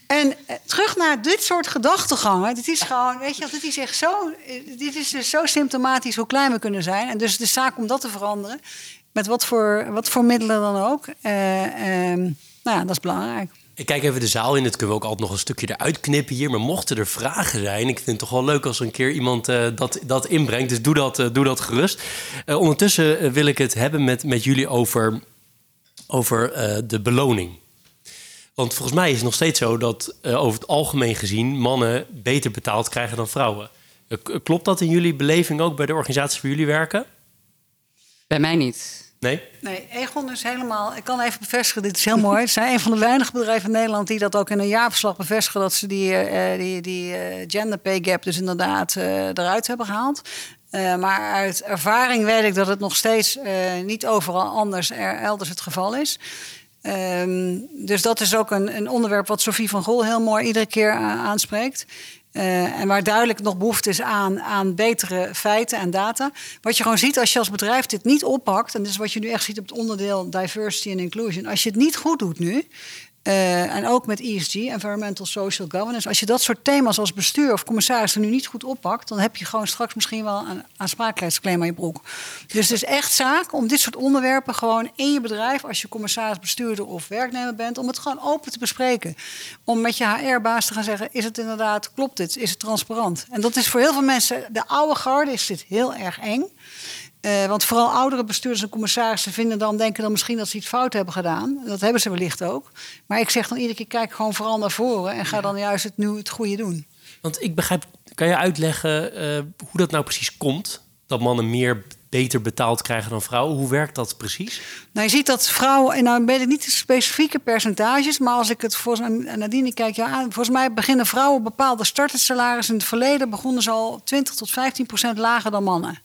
En terug naar dit soort gedachtegangen. Dit is gewoon, weet je, dit is echt zo. Dit is dus zo symptomatisch hoe klein we kunnen zijn. En dus is zaak om dat te veranderen. Met wat voor, wat voor middelen dan ook. Eh, ehm, nou ja, dat is belangrijk. Ik kijk even de zaal in. Dat kunnen we ook altijd nog een stukje eruit knippen hier. Maar mochten er vragen zijn, ik vind het toch wel leuk als een keer iemand eh, dat, dat inbrengt. Dus doe dat, eh, doe dat gerust. Eh, ondertussen wil ik het hebben met, met jullie over, over de beloning. Want volgens mij is het nog steeds zo dat over het algemeen gezien mannen beter betaald krijgen dan vrouwen. Klopt dat in jullie beleving ook bij de organisatie waar jullie werken? Bij mij niet. Nee? Nee, Egon is helemaal. Ik kan even bevestigen, dit is heel mooi. Het zijn een van de weinige bedrijven in Nederland die dat ook in een jaarverslag bevestigen. Dat ze die, eh, die, die eh, gender pay gap dus inderdaad eh, eruit hebben gehaald. Eh, maar uit ervaring weet ik dat het nog steeds niet overal anders er, elders het geval is. Ehm, dus dat is ook een, een onderwerp wat Sophie van Gol heel mooi iedere keer aanspreekt. Eh, en waar duidelijk nog behoefte is aan, aan betere feiten en data. Wat je gewoon ziet als je als bedrijf dit niet oppakt, en dit is wat je nu echt ziet op het onderdeel diversity and inclusion. Als je het niet goed doet nu, eh, en ook met ESG, Environmental Social Governance. Als je dat soort thema's als bestuur of commissaris er nu niet goed oppakt, dan heb je gewoon straks misschien wel een aansprakelijkheidsclaim aan je broek. Dus het is echt zaak om dit soort onderwerpen gewoon in je bedrijf, als je commissaris, bestuurder of werknemer bent, om het gewoon open te bespreken. Om met je HR-baas te gaan zeggen: is het inderdaad, klopt dit? Is het transparant? En dat is voor heel veel mensen, de oude garde, is dit heel erg eng. Eh, want vooral oudere bestuurders en commissarissen vinden dan, denken dan misschien dat ze iets fout hebben gedaan. Dat hebben ze wellicht ook. Maar ik zeg dan iedere keer, kijk gewoon vooral naar voren en ga dan juist het nu het goede doen. Want ik begrijp, kan je uitleggen eh, hoe dat nou precies komt? Dat mannen meer beter betaald krijgen dan vrouwen. Hoe werkt dat precies? Nou, je ziet dat vrouwen, en nou weet ik niet de specifieke percentages, maar als ik het volgens mij, Nadine, ik kijk jou aan, volgens mij beginnen vrouwen bepaalde startersalaris. In het verleden begonnen ze al 20 tot 15 procent lager dan mannen.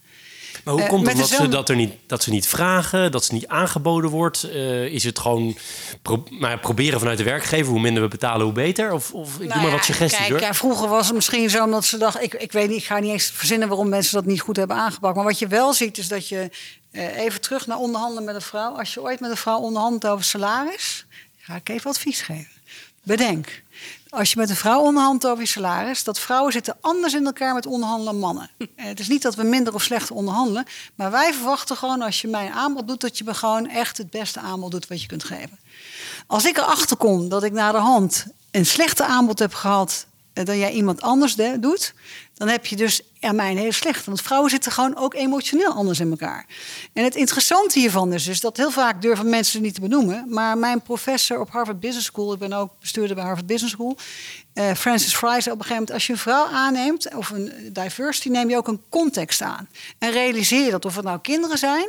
Maar hoe komt het dat ze, dat, er niet, dat ze niet vragen, dat ze niet aangeboden wordt? Uh, is het gewoon pro maar proberen vanuit de werkgever, hoe minder we betalen, hoe beter? Of, of ik nou doe maar wat suggesties kijk, hoor. Ja, vroeger was het misschien zo omdat ze dachten, ik, ik weet niet, ik ga niet eens verzinnen waarom mensen dat niet goed hebben aangepakt. Maar wat je wel ziet is dat je uh, even terug naar onderhandelen met een vrouw. Als je ooit met een vrouw onderhandelt over salaris, ga ik even advies geven. Bedenk, als je met een vrouw onderhandelt over je salaris, dat vrouwen zitten anders in elkaar met onderhandelen dan mannen. En het is niet dat we minder of slechter onderhandelen, maar wij verwachten gewoon als je mij een aanbod doet, dat je me gewoon echt het beste aanbod doet wat je kunt geven. Als ik erachter kom dat ik naar de hand een slechte aanbod heb gehad eh, dan jij iemand anders doet, dan heb je dus aan mij een hele slechte. Want vrouwen zitten gewoon ook emotioneel anders in elkaar. En het interessante hiervan is dus dat heel vaak durven mensen het niet te benoemen. Maar mijn professor op Harvard Business School, ik ben ook bestuurder bij Harvard Business School, uh, Francis Fry zei op een gegeven moment: als je een vrouw aanneemt, of een diversity, neem je ook een context aan. En realiseer je dat of het nou kinderen zijn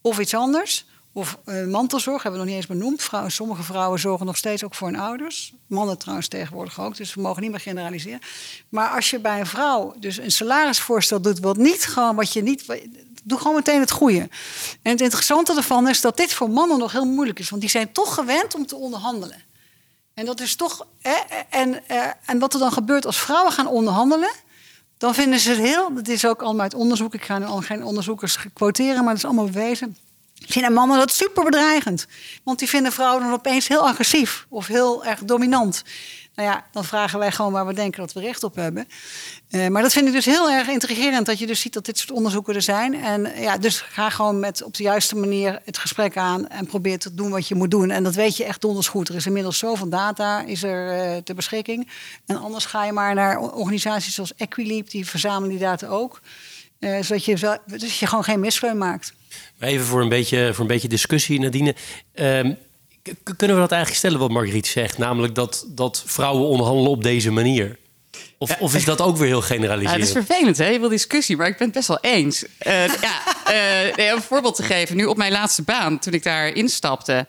of iets anders of uh, mantelzorg hebben we nog niet eens benoemd. Vrouwen, sommige vrouwen zorgen nog steeds ook voor hun ouders. Mannen trouwens tegenwoordig ook, dus we mogen niet meer generaliseren. Maar als je bij een vrouw dus een salarisvoorstel doet, wat niet gewoon wat je niet. Doe gewoon meteen het goede. En het interessante ervan is dat dit voor mannen nog heel moeilijk is, want die zijn toch gewend om te onderhandelen. En dat is toch. en, uh, en wat er dan gebeurt als vrouwen gaan onderhandelen, dan vinden ze het heel. Dat is ook allemaal uit onderzoek. Ik ga nu al geen onderzoekers quoteren, maar dat is allemaal bewezen vinden mannen dat super bedreigend. Want die vinden vrouwen dan opeens heel agressief of heel erg dominant. Nou ja, dan vragen wij gewoon waar we denken dat we recht op hebben. Uh, maar dat vind ik dus heel erg intrigerend dat je dus ziet dat dit soort onderzoeken er zijn. En ja, dus ga gewoon met op de juiste manier het gesprek aan en probeer te doen wat je moet doen. En dat weet je echt donders goed. Er is inmiddels zoveel data is er uh, ter beschikking. En anders ga je maar naar organisaties zoals Equileap, die verzamelen die data ook. Uh, zodat je, dus je gewoon geen misleun maakt. Even voor een beetje, voor een beetje discussie, Nadine. Um, kunnen we dat eigenlijk stellen wat Margriet zegt? Namelijk dat, dat vrouwen onderhandelen op deze manier. Of, ja. of is dat ook weer heel generaliserend? Ja, dat is vervelend, hè? Je wil discussie, maar ik ben het best wel eens. Uh, ja, uh, om een voorbeeld te geven. Nu op mijn laatste baan, toen ik daar instapte...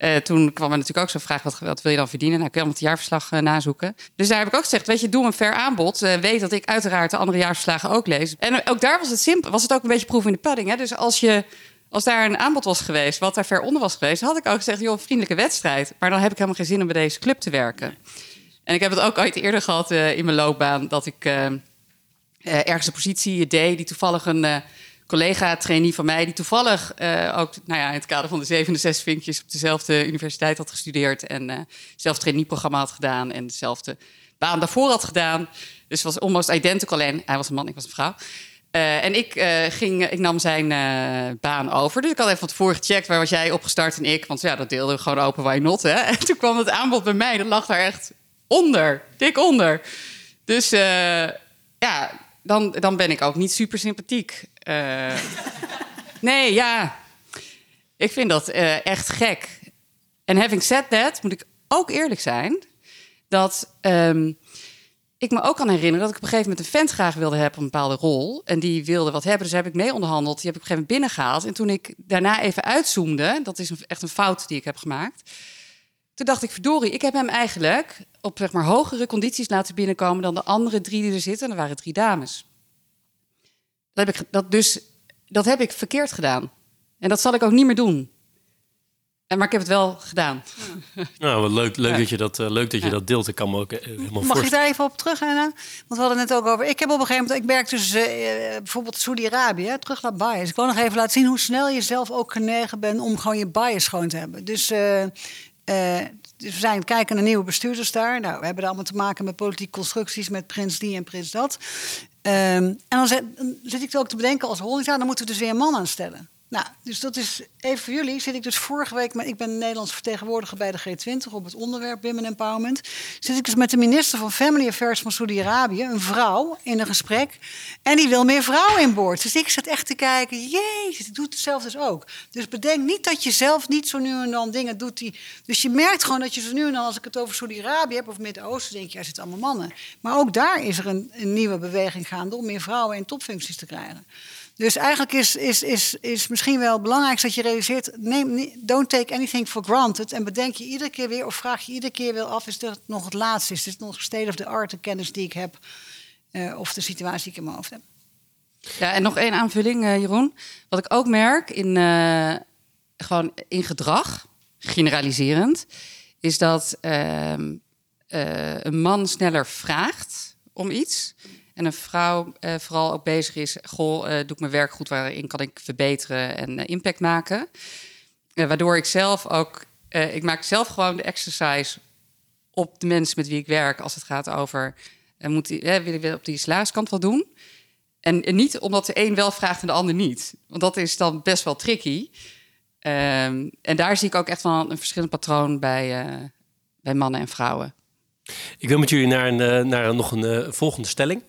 Uh, toen kwam er natuurlijk ook zo'n vraag: wat, wil je dan verdienen? Nou, ik kan het jaarverslag uh, nazoeken. Dus daar heb ik ook gezegd: Weet je, doe een fair aanbod. Uh, weet dat ik uiteraard de andere jaarverslagen ook lees. En ook daar was het simpel, was het ook een beetje proef in de pudding. Hè? Dus als, je, als daar een aanbod was geweest, wat daar ver onder was geweest, had ik ook gezegd: joh, vriendelijke wedstrijd. Maar dan heb ik helemaal geen zin om bij deze club te werken. En ik heb het ook ooit eerder gehad in mijn loopbaan dat ik ergens een positie deed die toevallig een collega-trainee van mij, die toevallig uh, ook nou ja, in het kader van de zevende zes vinkjes op dezelfde universiteit had gestudeerd en uh, hetzelfde trainee-programma had gedaan en dezelfde baan daarvoor had gedaan. Dus was almost identical. Alleen hij was een man, ik was een vrouw. Uh, en ik, ging, ik nam zijn baan over. Dus ik had even van tevoren gecheckt waar was jij opgestart en ik. Want ja, dat deelden we gewoon open, why not. Hè? (laughs) En toen kwam het aanbod bij mij. Dat lag daar echt onder, dik onder. Dus ja, dan, dan ben ik ook niet super sympathiek. Uh, nee, ja. Ik vind dat uh, echt gek. En having said that, moet ik ook eerlijk zijn... dat um, ik me ook kan herinneren dat ik op een gegeven moment een vent graag wilde hebben... een bepaalde rol. En die wilde wat hebben, dus heb ik mee onderhandeld. Die heb ik op een gegeven moment binnengehaald. En toen ik daarna even uitzoomde... dat is echt een fout die ik heb gemaakt... Toen dacht ik, verdorie, ik heb hem eigenlijk op zeg maar, hogere condities laten binnenkomen dan de andere drie die er zitten. En er waren drie dames. Dat heb ik, dat dus, dat heb ik verkeerd gedaan. En dat zal ik ook niet meer doen. En, maar ik heb het wel gedaan. (laughs) Nou, wat leuk, leuk dat je dat, uh, leuk dat je dat deelt. Ik kan me ook uh, helemaal Mag ik daar even op terug, Anna? Want we hadden het net ook over... Ik heb op een gegeven moment... Ik werk dus uh, bijvoorbeeld Saudi-Arabië, terug naar bias. Ik wil nog even laten zien hoe snel je zelf ook genegen bent... om gewoon je bias schoon te hebben. Dus... Dus we zijn kijken naar nieuwe bestuurders daar. Nou, we hebben allemaal te maken met politieke constructies, met prins die en prins dat. Um, en dan zit, zit, ik ook te bedenken als holding, dan moeten we dus weer een man aanstellen. Nou, dus dat is even voor jullie. Zit ik dus vorige week, maar ik ben Nederlands vertegenwoordiger bij de G20 op het onderwerp Women Empowerment. Zit ik dus met de minister van Family Affairs van Saudi-Arabië, een vrouw, in een gesprek. En die wil meer vrouwen in boord. Dus ik zat echt te kijken, jezus, ik doe het zelf dus ook. Dus bedenk niet dat je zelf niet zo nu en dan dingen doet die. Dus je merkt gewoon dat je zo nu en dan, als ik het over Saudi-Arabië heb of Midden-Oosten, denk je, er zitten allemaal mannen. Maar ook daar is er een, een nieuwe beweging gaande om meer vrouwen in topfuncties te krijgen. Dus eigenlijk is, is, is, is misschien wel het belangrijkste dat je realiseert: neem, don't take anything for granted. En bedenk je iedere keer weer, of vraag je iedere keer weer af: is dit nog het laatste? Is dit nog state of the art, de kennis die ik heb? Uh, of de situatie die ik in mijn hoofd heb? Ja, en nog één aanvulling, uh, Jeroen. Wat ik ook merk in, uh, gewoon in gedrag, generaliserend, is dat ehm, een man sneller vraagt om iets en een vrouw uh, vooral ook bezig is, goh, uh, doe ik mijn werk goed, waarin kan ik verbeteren en uh, impact maken. waardoor ik zelf ook, ik maak zelf gewoon de exercise op de mensen met wie ik werk, als het gaat over, moet die, wil ik op die salariskant wel doen? En, niet omdat de een wel vraagt en de ander niet. Want dat is dan best wel tricky. Um, en daar zie ik ook echt wel een verschillend patroon bij, bij mannen en vrouwen. Ik wil met jullie naar, een, naar nog een volgende stelling.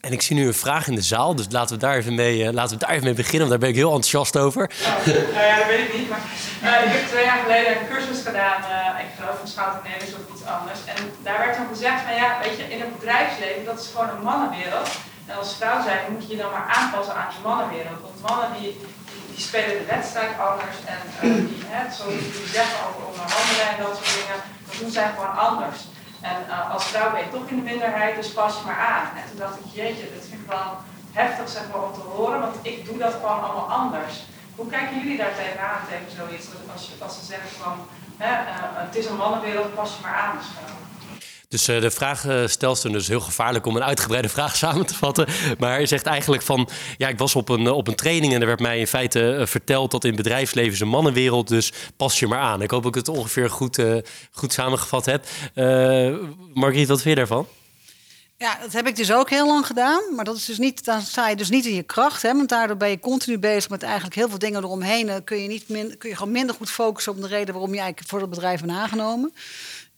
En ik zie nu een vraag in de zaal, dus laten we daar even mee, uh, laten we daar even mee beginnen, want daar ben ik heel enthousiast over. nou ja, dat weet ik niet, maar uh, ik heb twee jaar geleden een cursus gedaan, uh, ik geloof in schoudernelis of iets anders. En daar werd dan gezegd van ja, weet je, in het bedrijfsleven, dat is gewoon een mannenwereld. En als vrouw zijn moet je je dan maar aanpassen aan die mannenwereld. Want mannen die, die, spelen de wedstrijd anders en die, hè, zo die zeggen over onderhandelen en dat soort dingen, dat doen zij gewoon anders. En uh, als vrouw ben je toch in de minderheid, dus pas je maar aan. En toen dacht ik, jeetje, dat vind ik wel heftig zeg maar, om te horen, want ik doe dat gewoon allemaal anders. Hoe kijken jullie daar tegenaan tegen zoiets? Als, je, als ze zeggen van, hè, uh, het is een mannenwereld, pas je maar aan. Dus, dus uh, de vraagstelster, dus heel gevaarlijk om een uitgebreide vraag (laughs) samen te vatten. Maar hij zegt eigenlijk van, ja, ik was op een, op een training en er werd mij in feite uh, verteld dat in bedrijfsleven is een mannenwereld, dus pas je maar aan. Ik hoop dat ik het ongeveer goed, uh, goed samengevat heb. Margriet, wat vind je daarvan? Ja, dat heb ik dus ook heel lang gedaan. Maar dat is dus niet, dan sta je dus niet in je kracht. Hè, want daardoor ben je continu bezig met eigenlijk heel veel dingen eromheen. Kun je, niet min, kun je gewoon minder goed focussen op de reden waarom je eigenlijk voor het bedrijf bent aangenomen.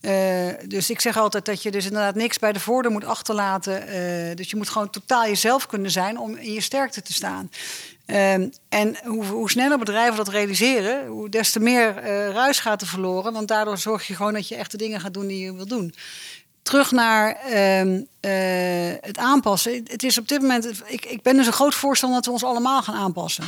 Uh, dus ik zeg altijd dat je dus inderdaad niks bij de voordeur moet achterlaten. Uh, dus je moet gewoon totaal jezelf kunnen zijn om in je sterkte te staan. Uh, en hoe, hoe, sneller bedrijven dat realiseren, hoe des te meer ruis gaat er verloren. Want daardoor zorg je gewoon dat je echt de dingen gaat doen die je wil doen. Terug naar ehm, het aanpassen. Het is op dit moment. Ik, ik ben dus een groot voorstander dat we ons allemaal gaan aanpassen.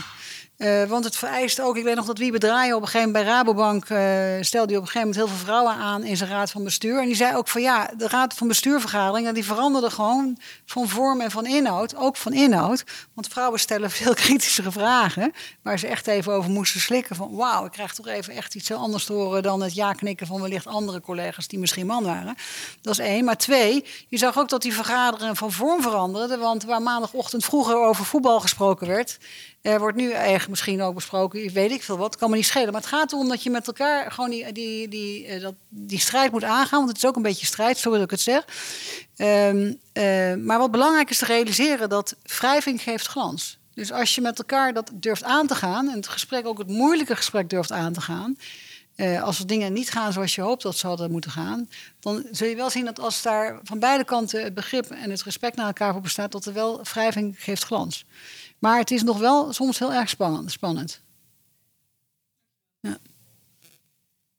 Uh, want het vereist ook, ik weet nog dat Wiebe Draaien op een gegeven moment bij Rabobank uh, stelde hij op een gegeven moment heel veel vrouwen aan in zijn raad van bestuur. En die zei ook van ja, de raad van bestuurvergaderingen die veranderde gewoon van vorm en van inhoud, ook van inhoud. Want vrouwen stellen (laughs) veel kritischere vragen, waar ze echt even over moesten slikken van wauw, ik krijg toch even echt iets heel anders te horen dan het ja-knikken van wellicht andere collega's die misschien man waren. Dat is één. Maar twee, je zag ook dat die vergaderingen van vorm veranderden, want waar maandagochtend vroeger over voetbal gesproken werd, er wordt nu eigenlijk misschien ook besproken, weet ik veel wat, kan me niet schelen. Maar het gaat erom dat je met elkaar gewoon die, die, die, uh, dat, die strijd moet aangaan. Want het is ook een beetje strijd, zo wil ik het zeg. Um, uh, maar wat belangrijk is te realiseren, dat wrijving geeft glans. Dus als je met elkaar dat durft aan te gaan, en het gesprek ook het moeilijke gesprek durft aan te gaan. Uh, als er dingen niet gaan zoals je hoopt dat ze hadden moeten gaan, dan zul je wel zien dat als daar van beide kanten het begrip en het respect naar elkaar voor bestaat, dat er wel wrijving geeft glans. Maar het is nog wel soms heel erg spannend. spannend. Ja.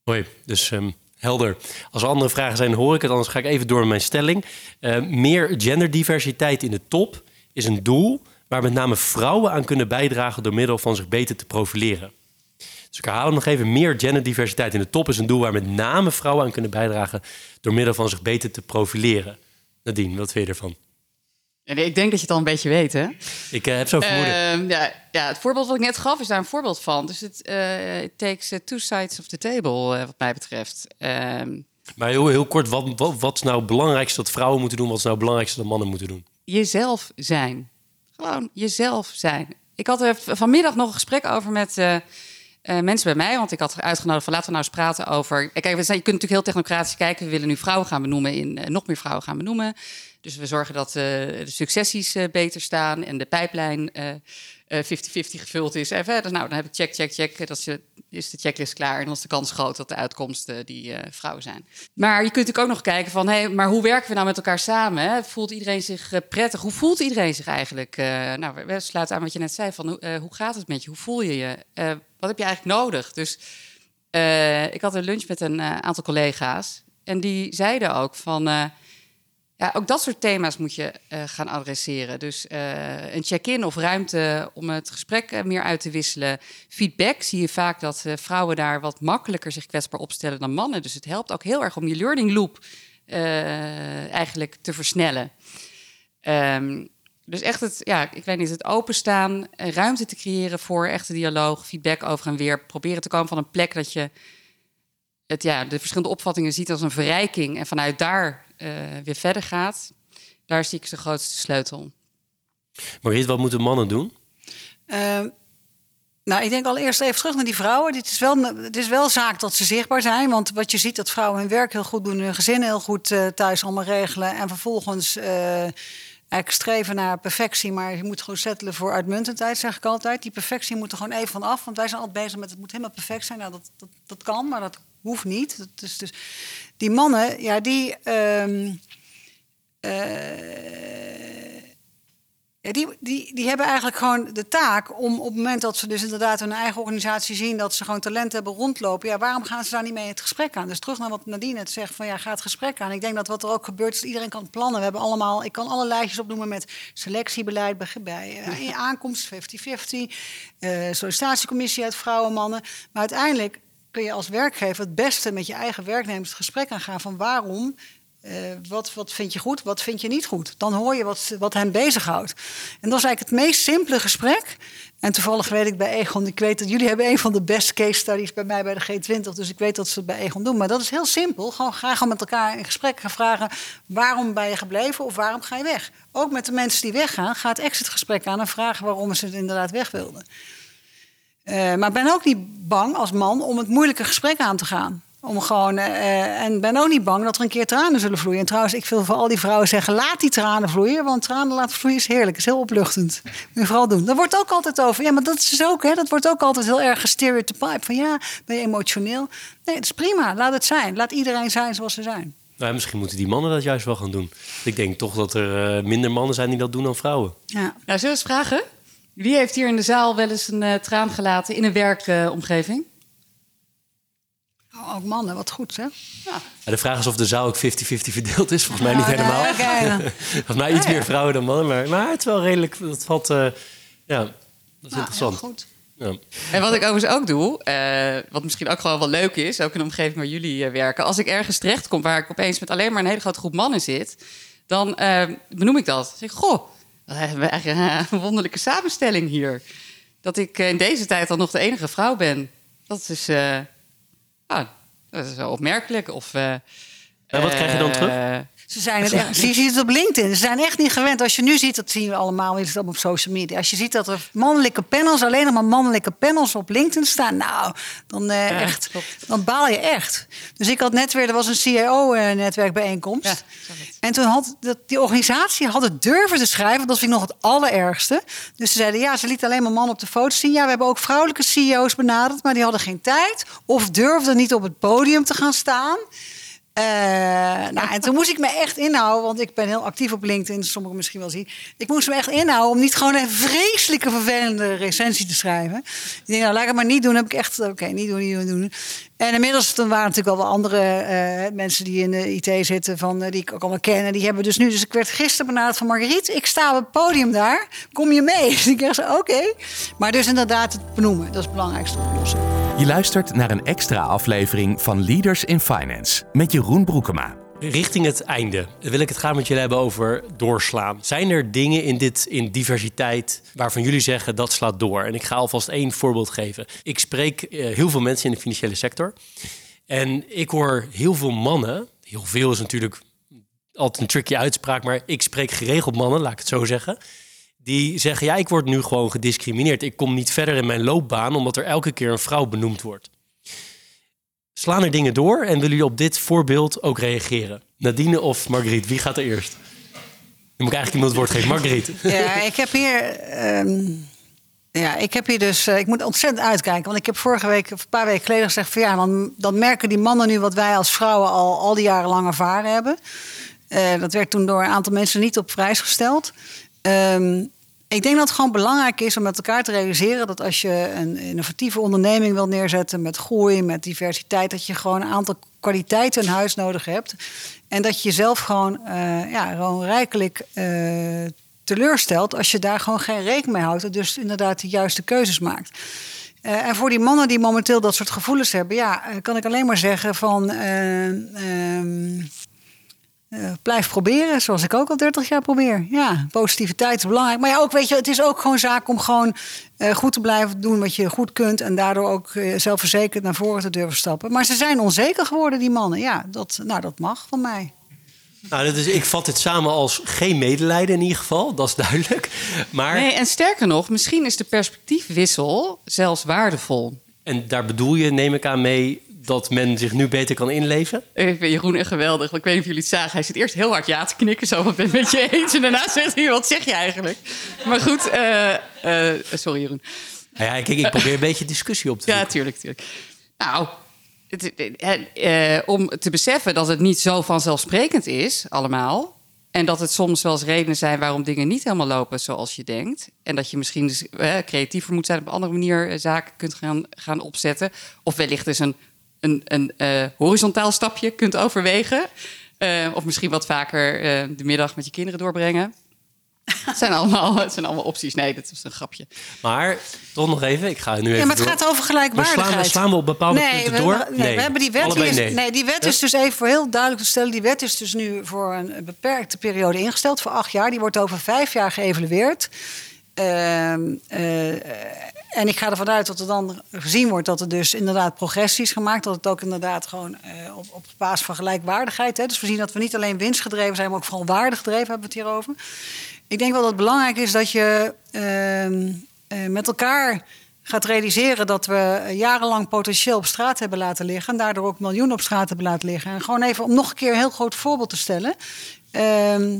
Hoi, dus um, helder. Als er andere vragen zijn, hoor ik het. Anders ga ik even door met mijn stelling. Uh, meer genderdiversiteit in de top is een doel waar met name vrouwen aan kunnen bijdragen door middel van zich beter te profileren. Dus ik herhaal hem nog even. Meer genderdiversiteit in de top is een doel waar met name vrouwen aan kunnen bijdragen door middel van zich beter te profileren. Nadine, wat vind je ervan? Ik denk dat je het al een beetje weet, hè? Ik uh, heb zo vermoeden. Uh, ja, ja, het voorbeeld wat ik net gaf is daar een voorbeeld van. Dus het uh, takes two sides of the table, wat mij betreft. Ehm, maar heel, heel kort, wat, wat, wat, is nou het belangrijkste dat vrouwen moeten doen? Wat is nou het belangrijkste dat mannen moeten doen? Jezelf zijn. Gewoon jezelf zijn. Ik had er vanmiddag nog een gesprek over met mensen bij mij. Want ik had uitgenodigd van laten we nou eens praten over... Kijk, we zijn, je kunt natuurlijk heel technocratisch kijken. We willen nu vrouwen gaan benoemen, in, nog meer vrouwen gaan benoemen Dus we zorgen dat de successies beter staan en de pijplijn 50-50 gevuld is. En verder, nou, dan heb ik check, check, check. Dat is de checklist klaar. En dan is de kans groot dat de uitkomsten die vrouwen zijn. Maar je kunt natuurlijk ook nog kijken van, hé, hey, maar hoe werken we nou met elkaar samen? Hè? Voelt iedereen zich prettig? Hoe voelt iedereen zich eigenlijk? nou, we sluiten aan wat je net zei van, hoe gaat het met je? Hoe voel je je? wat heb je eigenlijk nodig? Dus ik had een lunch met een aantal collega's. En die zeiden ook van. Ja, ook dat soort thema's moet je uh, gaan adresseren. Dus uh, een check-in of ruimte om het gesprek meer uit te wisselen. Feedback zie je vaak dat vrouwen daar wat makkelijker zich kwetsbaar opstellen dan mannen. Dus het helpt ook heel erg om je learning loop eigenlijk te versnellen. Um, dus echt het, ja, ik weet niet, het openstaan, ruimte te creëren voor echte dialoog, feedback over en weer. Proberen te komen van een plek dat je het, ja, de verschillende opvattingen ziet als een verrijking en vanuit daar uh, weer verder gaat, daar zie ik de grootste sleutel. Mariet, wat moeten mannen doen? Uh, nou, ik denk allereerst even terug naar die vrouwen. Het is, wel, het is wel zaak dat ze zichtbaar zijn. Want wat je ziet, dat vrouwen hun werk heel goed doen, hun gezin heel goed uh, thuis allemaal regelen. En vervolgens uh, eigenlijk streven naar perfectie. Maar je moet gewoon settelen voor uitmuntendheid, zeg ik altijd. Die perfectie moet er gewoon even van af. Want wij zijn altijd bezig met het moet helemaal perfect zijn. Nou, dat, dat, dat kan, maar dat hoeft niet. Dat is dus, die mannen, ja, die, um, die, die, die hebben eigenlijk gewoon de taak om op het moment dat ze dus inderdaad hun eigen organisatie zien, dat ze gewoon talent hebben rondlopen, ja, waarom gaan ze daar niet mee het gesprek aan? Dus terug naar wat Nadine het zegt, van ja, ga het gesprek aan. Ik denk dat wat er ook gebeurt, is iedereen kan plannen. We hebben allemaal, ik kan alle lijstjes opnoemen met selectiebeleid bij, bij uh, aankomst, 50-50, uh, sollicitatiecommissie uit vrouwen, mannen. Maar uiteindelijk kun je als werkgever het beste met je eigen werknemers het gesprek aangaan van waarom. Uh, wat, wat vind je goed, wat vind je niet goed? Dan hoor je wat, wat hen bezighoudt. En dat is eigenlijk het meest simpele gesprek. En toevallig weet ik bij Egon, ik weet dat jullie hebben een van de best case studies bij mij bij de G20, dus ik weet dat ze het bij Egon doen. Maar dat is heel simpel. Gewoon graag met elkaar in gesprek gaan vragen: waarom ben je gebleven of waarom ga je weg? Ook met de mensen die weggaan, ga het exitgesprek aan en vragen waarom ze het inderdaad weg wilden. Uh, maar ben ook niet bang als man om het moeilijke gesprek aan te gaan. Om gewoon, uh, en ben ook niet bang dat er een keer tranen zullen vloeien. En trouwens, ik wil voor al die vrouwen zeggen: laat die tranen vloeien. Want tranen laten vloeien is heerlijk, is heel opluchtend. Moet je vooral doen. Daar wordt ook altijd over. Ja, maar dat is dus ook, hè, dat wordt ook altijd heel erg gestereotyped. Van ja, ben je emotioneel? Nee, dat is prima. Laat het zijn. Laat iedereen zijn zoals ze zijn. Nou, misschien moeten die mannen dat juist wel gaan doen. Ik denk toch dat er uh, minder mannen zijn die dat doen dan vrouwen. Ja. Nou, zullen we eens vragen? Wie heeft hier in de zaal wel eens een uh, traan gelaten in een werkomgeving? Uh, ook mannen, wat goed hè? Ja. de vraag is of de zaal ook 50-50 verdeeld is. Volgens mij niet helemaal. Okay. (laughs) Volgens mij iets meer vrouwen dan mannen. Maar, maar het is wel redelijk. Dat valt. Uh, ja, dat is nou, interessant. goed. Ja. En wat ik overigens ook doe, uh, wat misschien ook gewoon wel leuk is, ook in de omgeving waar jullie uh, werken. Als ik ergens terecht kom waar ik opeens met alleen maar een hele grote groep mannen zit, dan uh, benoem ik dat. Dan zeg ik, goh, we hebben eigenlijk een wonderlijke samenstelling hier. Dat ik eh, in deze tijd al nog de enige vrouw ben. Dat is, uh, ah, dat is opmerkelijk. Of, uh, en wat krijg je dan terug? Ze zijn het echt, je ziet het op LinkedIn. Ze zijn echt niet gewend. Als je nu ziet, dat zien we allemaal, is het op social media. Als je ziet dat er mannelijke panels, alleen nog maar mannelijke panels op LinkedIn staan, nou, dan uh, echt, dan baal je echt. Dus ik had net weer, er was een CIO-netwerkbijeenkomst. Ja, en toen had dat, die organisatie had het durven te schrijven. Dat vind ik nog het allerergste. Dus ze zeiden, ja, ze lieten alleen maar mannen op de foto zien. Ja, we hebben ook vrouwelijke CEO's benaderd, maar die hadden geen tijd of durfden niet op het podium te gaan staan. Uh, nou, en toen moest ik me echt inhouden, want ik ben heel actief op LinkedIn, sommigen misschien wel zien. Ik moest me echt inhouden om niet gewoon een vreselijke, vervelende recensie te schrijven. Ik denk, nou, laat ik het maar niet doen. heb ik echt, oké, niet doen, niet doen. En inmiddels dan waren natuurlijk al wel andere uh, mensen die in de IT zitten, van, uh, die ik ook allemaal ken. Die hebben dus nu, dus ik werd gisteren benaderd van Marguerite, ik sta op het podium daar, kom je mee? (laughs) Dus ik dacht, oké. Maar dus inderdaad het benoemen, dat is het belangrijkste oplossing. Je luistert naar een extra aflevering van Leaders in Finance met Jeroen Broekema. Richting het einde wil ik het gaan met jullie hebben over doorslaan. Zijn er dingen in dit in diversiteit waarvan jullie zeggen dat slaat door? En ik ga alvast één voorbeeld geven. Ik spreek uh, heel veel mensen in de financiële sector. En ik hoor heel veel mannen, heel veel is natuurlijk altijd een tricky uitspraak, maar ik spreek geregeld mannen, laat ik het zo zeggen. Die zeggen, ja, ik word nu gewoon gediscrimineerd. Ik kom niet verder in mijn loopbaan omdat er elke keer een vrouw benoemd wordt. Slaan er dingen door en willen jullie op dit voorbeeld ook reageren? Nadine of Margriet, wie gaat er eerst? Je moet eigenlijk iemand het woord geven. Margriet. Ja, ik heb hier. ehm, ja, ik heb hier dus. eh, ik moet ontzettend uitkijken. Want ik heb vorige week, of een paar weken geleden gezegd: van ja, dan, dan merken die mannen nu wat wij als vrouwen al, al die jaren lang ervaren hebben. Eh, dat werd toen door een aantal mensen niet op prijs gesteld. Ehm, ik denk dat het gewoon belangrijk is om met elkaar te realiseren dat als je een innovatieve onderneming wil neerzetten met groei, met diversiteit, dat je gewoon een aantal kwaliteiten in huis nodig hebt. En dat je jezelf gewoon, eh, ja, gewoon rijkelijk eh, teleurstelt als je daar gewoon geen rekening mee houdt. En dus inderdaad de juiste keuzes maakt. Eh, en voor die mannen die momenteel dat soort gevoelens hebben, ja, kan ik alleen maar zeggen van. eh, eh, blijf proberen, zoals ik ook al 30 jaar probeer. Ja, positiviteit is belangrijk. Maar ja, ook weet je, het is ook gewoon zaak om gewoon eh, goed te blijven doen wat je goed kunt. En daardoor ook eh, zelfverzekerd naar voren te durven stappen. Maar ze zijn onzeker geworden, die mannen. Ja, dat, nou, dat mag van mij. Nou, dat is, ik vat dit samen als geen medelijden in ieder geval. Dat is duidelijk. Maar, Nee, en sterker nog, misschien is de perspectiefwissel zelfs waardevol. en daar bedoel je, neem ik aan mee, dat men zich nu beter kan inleven? Ik vind Jeroen echt geweldig. Ik weet niet of jullie het zagen. Hij zit eerst heel hard ja te knikken. Zo, wat ben met je eens? En daarna zegt hij, wat zeg je eigenlijk? Maar goed, eh, eh, sorry Jeroen. Nou ja, kijk, ik probeer een beetje discussie op te Ja, tuurlijk, tuurlijk. Nou, het, eh, om te beseffen dat het niet zo vanzelfsprekend is, allemaal. En dat het soms wel eens redenen zijn waarom dingen niet helemaal lopen zoals je denkt. En dat je misschien dus, eh, creatiever moet zijn, op een andere manier eh, zaken kunt gaan, gaan opzetten. Of wellicht dus een, een, een eh, horizontaal stapje kunt overwegen. Eh, of misschien wat vaker eh, de middag met je kinderen doorbrengen. Het zijn allemaal, het zijn allemaal opties. Nee, dat is een grapje. Maar toch nog even, ik ga nu even Ja, maar het door. gaat over Maar gelijkwaardigheid. slaan, we- slaan we op bepaalde nee, punten we, door? we- nee, we hebben die wet. Die, is, nee. nee, die wet is dus even voor heel duidelijk te stellen. Die wet is dus nu voor een beperkte periode ingesteld, voor acht jaar. Die wordt over vijf jaar geëvalueerd. Ehm, eh, en ik ga ervan uit dat er dan gezien wordt dat er dus inderdaad progressie is gemaakt. Dat het ook inderdaad gewoon eh, op, op basis van gelijkwaardigheid. Hè. Dus we zien dat we niet alleen winstgedreven zijn, maar ook vooral waardegedreven hebben we het hier over. Ik denk wel dat het belangrijk is dat je ehm, eh, met elkaar gaat realiseren dat we jarenlang potentieel op straat hebben laten liggen. En daardoor ook miljoenen op straat hebben laten liggen. En gewoon even om nog een keer een heel groot voorbeeld te stellen. Ehm,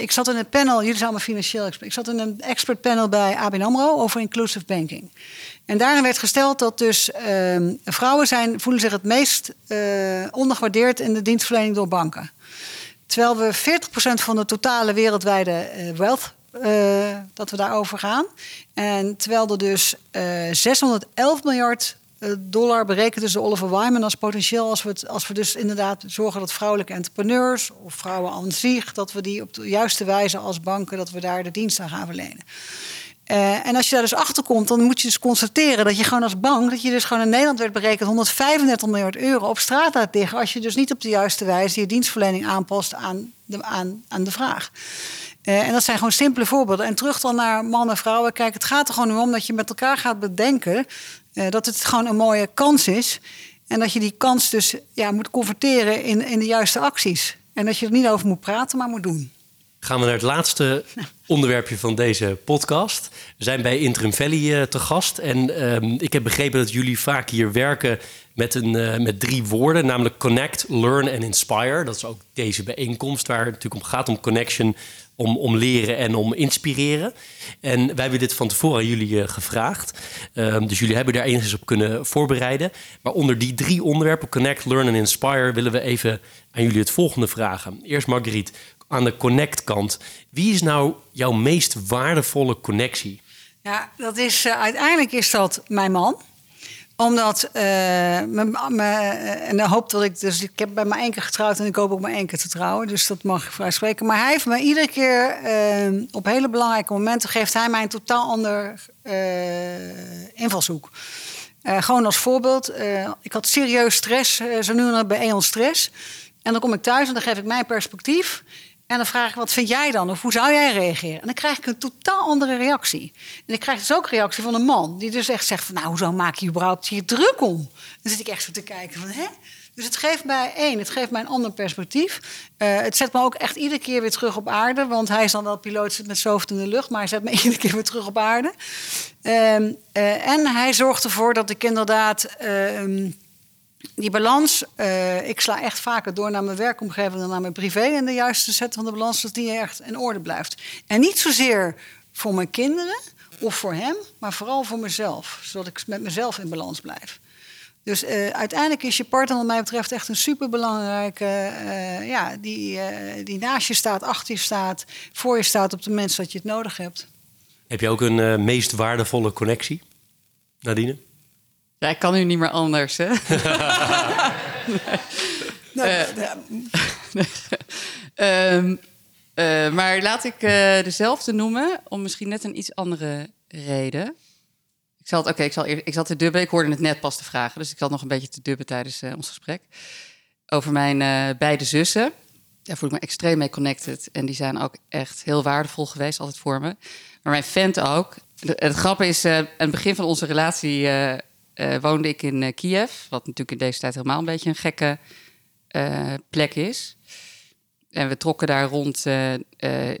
ik zat in een panel, jullie zijn allemaal financieel expert. Ik zat in een expert panel bij ABN AMRO over inclusive banking. En daarin werd gesteld dat dus ehm, vrouwen zijn, voelen zich het meest eh, ondergewaardeerd in de dienstverlening door banken. Terwijl we 40% van de totale wereldwijde eh, wealth, eh, dat we daarover gaan. En terwijl er dus eh 611 miljard dollar berekent dus de Oliver Wyman als potentieel... Als we, als we dus inderdaad zorgen dat vrouwelijke entrepreneurs... of vrouwen aan zich, dat we die op de juiste wijze als banken... dat we daar de dienst aan gaan verlenen. Eh, en als je daar dus achter komt, dan moet je dus constateren dat je gewoon als bank, dat je dus gewoon in Nederland werd berekend 135 miljard euro op straat laat liggen. Als je dus niet op de juiste wijze je dienstverlening aanpast aan de, aan, aan de vraag. Eh, en dat zijn gewoon simpele voorbeelden. En terug dan naar mannen en vrouwen. Kijk, het gaat er gewoon om dat je met elkaar gaat bedenken eh, dat het gewoon een mooie kans is. En dat je die kans dus ja, moet converteren in, in de juiste acties. En dat je er niet over moet praten, maar moet doen. Gaan we naar het laatste (laughs) onderwerpje van deze podcast. We zijn bij Interim Valley eh, te gast. En ehm, ik heb begrepen dat jullie vaak hier werken met, een, eh, met drie woorden. Namelijk connect, learn en inspire. Dat is ook deze bijeenkomst waar het natuurlijk om gaat. Om connection, om, om leren en om inspireren. En wij hebben dit van tevoren aan jullie eh, gevraagd. Ehm, dus jullie hebben daar enigszins op kunnen voorbereiden. Maar onder die drie onderwerpen, connect, learn en inspire... willen we even aan jullie het volgende vragen. Eerst Marguerite, aan de connect-kant. Wie is nou jouw meest waardevolle connectie? Ja, dat is, eh, uiteindelijk is dat mijn man omdat, eh, mijn, mijn, eh, en dan hoop dat ik, dus ik heb bij één keer getrouwd en ik hoop ook één keer te trouwen, dus dat mag ik vrij spreken. Maar hij heeft me iedere keer, eh, op hele belangrijke momenten, geeft hij mij een totaal ander invalshoek. Gewoon als voorbeeld, ik had serieus stress, zo nu en dan bij Eon Stress. En dan kom ik thuis en dan geef ik mijn perspectief. En dan vraag ik, wat vind jij dan? Of hoe zou jij reageren? En dan krijg ik een totaal andere reactie. En ik krijg dus ook een reactie van een man. Die dus echt zegt van, nou, hoezo maak je überhaupt hier druk om? Dan zit ik echt zo te kijken van, hè? Dus het geeft mij één, het geeft mij een ander perspectief. Eh, het zet me ook echt iedere keer weer terug op aarde. Want hij is dan wel piloot zit met hoofd in de lucht. Maar hij zet me (laughs) iedere keer weer terug op aarde. Ehm, eh, en hij zorgt ervoor dat ik inderdaad... ehm, die balans, eh, ik sla echt vaker door naar mijn werkomgeving dan naar mijn privé. En de juiste zetten van de balans, dat die echt in orde blijft. En niet zozeer voor mijn kinderen of voor hem, maar vooral voor mezelf. Zodat ik met mezelf in balans blijf. Dus uh, uiteindelijk is je partner, wat mij betreft, echt een superbelangrijke. Uh, ja, die, die naast je staat, achter je staat, voor je staat op de mensen dat je het nodig hebt. Heb je ook een meest waardevolle connectie, Nadine? Ja, ik kan nu niet meer anders, hè? (laughs) nee. uh, (laughs) maar laat ik uh, dezelfde noemen, om misschien net een iets andere reden. Ik zal het, oké, ik zal ik zal te dubben. Ik hoorde het net pas te vragen, dus ik zat nog een beetje te dubben tijdens uh, ons gesprek. Over mijn beide zussen. Daar voel ik me extreem mee connected. En die zijn ook echt heel waardevol geweest, altijd voor me. Maar mijn vent ook. Het grappige is, aan het begin van onze relatie uh, woonde ik in uh, Kiev, wat natuurlijk in deze tijd helemaal een beetje een gekke uh, plek is. En we trokken daar rond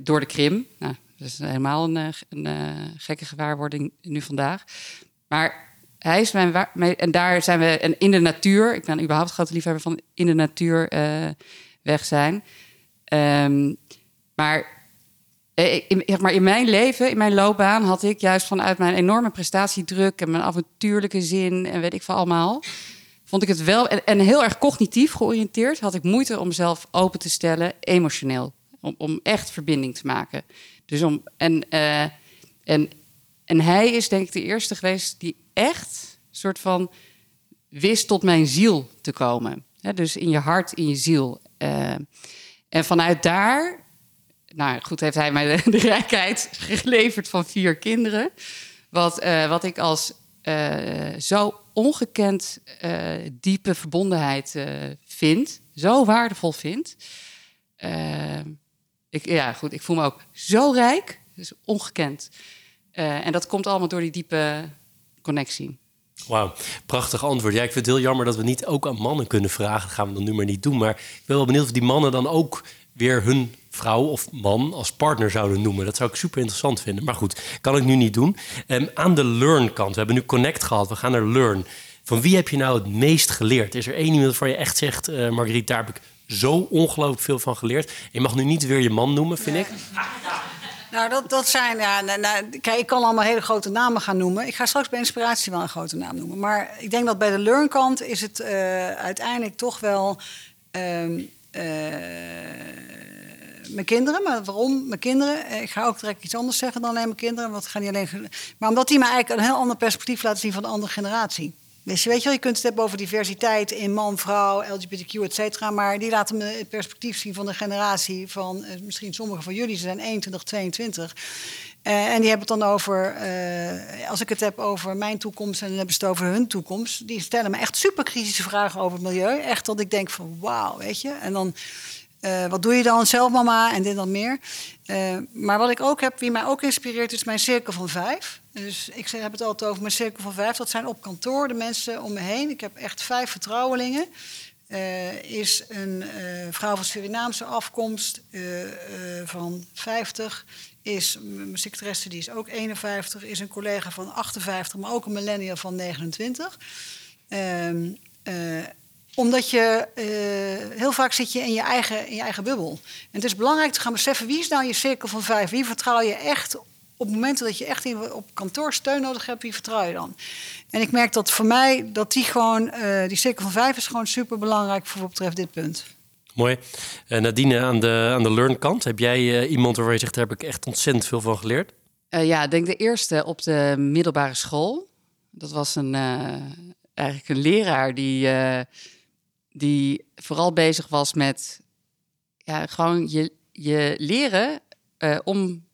door de Krim. Nou, dat is helemaal een, een gekke gewaarwording nu vandaag. Maar hij is mijn. En daar zijn we en in de natuur. Ik ben überhaupt grote liefhebber van in de natuur weg zijn. Um, maar eh, in, maar in mijn leven, in mijn loopbaan, had ik juist vanuit mijn enorme prestatiedruk en mijn avontuurlijke zin en weet ik veel allemaal, vond ik het wel en, heel erg cognitief georiënteerd, had ik moeite om mezelf open te stellen, emotioneel, om, om echt verbinding te maken. Dus om en, uh, en en hij is denk ik de eerste geweest die echt soort van wist tot mijn ziel te komen. dus in je hart, in je ziel. Uh, en vanuit daar nou goed, heeft hij mij de, rijkheid geleverd van vier kinderen. Wat, uh, wat ik als uh, zo ongekend uh, diepe verbondenheid vind. Zo waardevol vind. ik, ja, goed, ik voel me ook zo rijk. Dus ongekend. en dat komt allemaal door die diepe connectie. Wauw, prachtig antwoord. Ja, ik vind het heel jammer dat we niet ook aan mannen kunnen vragen. Dat gaan we dan nu maar niet doen. Maar ik ben wel benieuwd of die mannen dan ook weer hun vrouw of man als partner zouden noemen. Dat zou ik super interessant vinden. Maar goed, kan ik nu niet doen. Um, aan de learn kant, we hebben nu connect gehad, we gaan naar learn. Van wie heb je nou het meest geleerd? Is er één iemand waar je echt zegt, uh, Marguerite, daar heb ik zo ongelooflijk veel van geleerd. Je mag nu niet weer je man noemen, vind ik. (laughs) Nou, dat, dat zijn. Ja, nou, nou, kijk, ik kan allemaal hele grote namen gaan noemen. Ik ga straks bij inspiratie wel een grote naam noemen. Maar ik denk dat bij de learn kant is het uh, uiteindelijk toch wel. Um, uh, mijn kinderen. Maar waarom mijn kinderen? Eh, ik ga ook direct iets anders zeggen dan alleen mijn kinderen. Want gaan niet alleen... Maar omdat die me eigenlijk een heel ander perspectief laten zien van de andere generatie. Dus weet je wel, je kunt het hebben over diversiteit in man, vrouw, LGBTQ, et cetera. Maar die laten me het perspectief zien van de generatie van... Eh, misschien sommige van jullie, ze zijn 21, 22... Uh, en die hebben het dan over, als ik het heb over mijn toekomst en dan hebben ze het over hun toekomst. Die stellen me echt super kritische vragen over het milieu. Echt dat ik denk van wauw, weet je. En dan uh, wat doe je dan zelf, mama? En dit dan meer. Uh, maar wat ik ook heb, wie mij ook inspireert, is mijn cirkel van vijf. Dus ik heb het altijd over mijn cirkel van vijf. Dat zijn op kantoor de mensen om me heen. Ik heb echt vijf vertrouwelingen. Uh, is een vrouw van Surinaamse afkomst van 50. Is mijn secretaresse, die is ook 51. Is een collega van 58, maar ook een millennial van 29 omdat je uh, heel vaak zit je in je, eigen, in je eigen bubbel. En het is belangrijk te gaan beseffen wie is nou je cirkel van vijf. Wie vertrouw je echt op momenten dat je echt in, op kantoor steun nodig hebt, wie vertrouw je dan? En ik merk dat voor mij dat die gewoon, uh, die cirkel van vijf is gewoon super belangrijk voor wat betreft dit punt. Mooi. Uh, Nadine, aan de, aan de learn kant, heb jij iemand waarvan je zegt, daar heb ik echt ontzettend veel van geleerd? ja, ik denk de eerste op de middelbare school. Dat was een, eigenlijk een leraar die die vooral bezig was met ja, gewoon je, je leren uh, om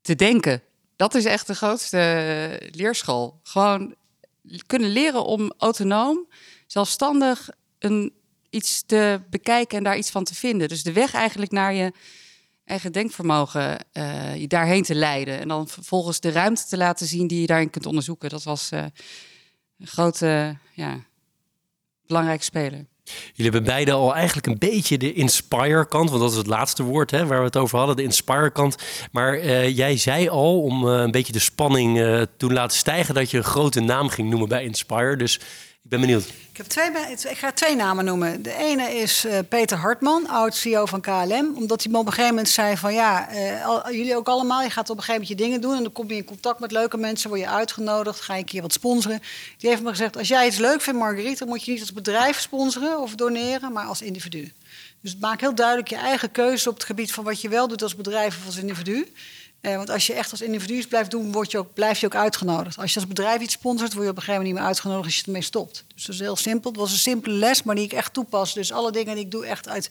te denken. Dat is echt de grootste leerschool. Gewoon kunnen leren om autonoom, zelfstandig een, iets te bekijken en daar iets van te vinden. Dus de weg eigenlijk naar je eigen denkvermogen, uh, je daarheen te leiden. En dan vervolgens de ruimte te laten zien die je daarin kunt onderzoeken. Dat was een grote, ja, belangrijke speler. Jullie hebben beide al eigenlijk een beetje de inspire-kant, want dat is het laatste woord hè, waar we het over hadden, de inspire-kant. Maar uh, jij zei al, om uh, een beetje de spanning uh, toen laten stijgen, dat je een grote naam ging noemen bij Inspire. Dus ik ben benieuwd. Ik, heb twee, ik ga twee namen noemen. De ene is uh, Peter Hartman, oud-CEO van KLM. Omdat hij op een gegeven moment zei van... ja, al, jullie ook allemaal, je gaat op een gegeven moment je dingen doen... en dan kom je in contact met leuke mensen, word je uitgenodigd... ga je een keer wat sponsoren. Die heeft me gezegd, als jij iets leuk vindt, Marguerite... dan moet je niet als bedrijf sponsoren of doneren, maar als individu. Dus maak heel duidelijk je eigen keuze op het gebied van wat je wel doet als bedrijf of als individu. Eh, want als je echt als individu blijft doen, word je ook, blijf je ook uitgenodigd. Als je als bedrijf iets sponsort, word je op een gegeven moment niet meer uitgenodigd als je ermee stopt. Dus dat is heel simpel. Het was een simpele les, maar die ik echt toepas. Dus alle dingen die ik doe echt uit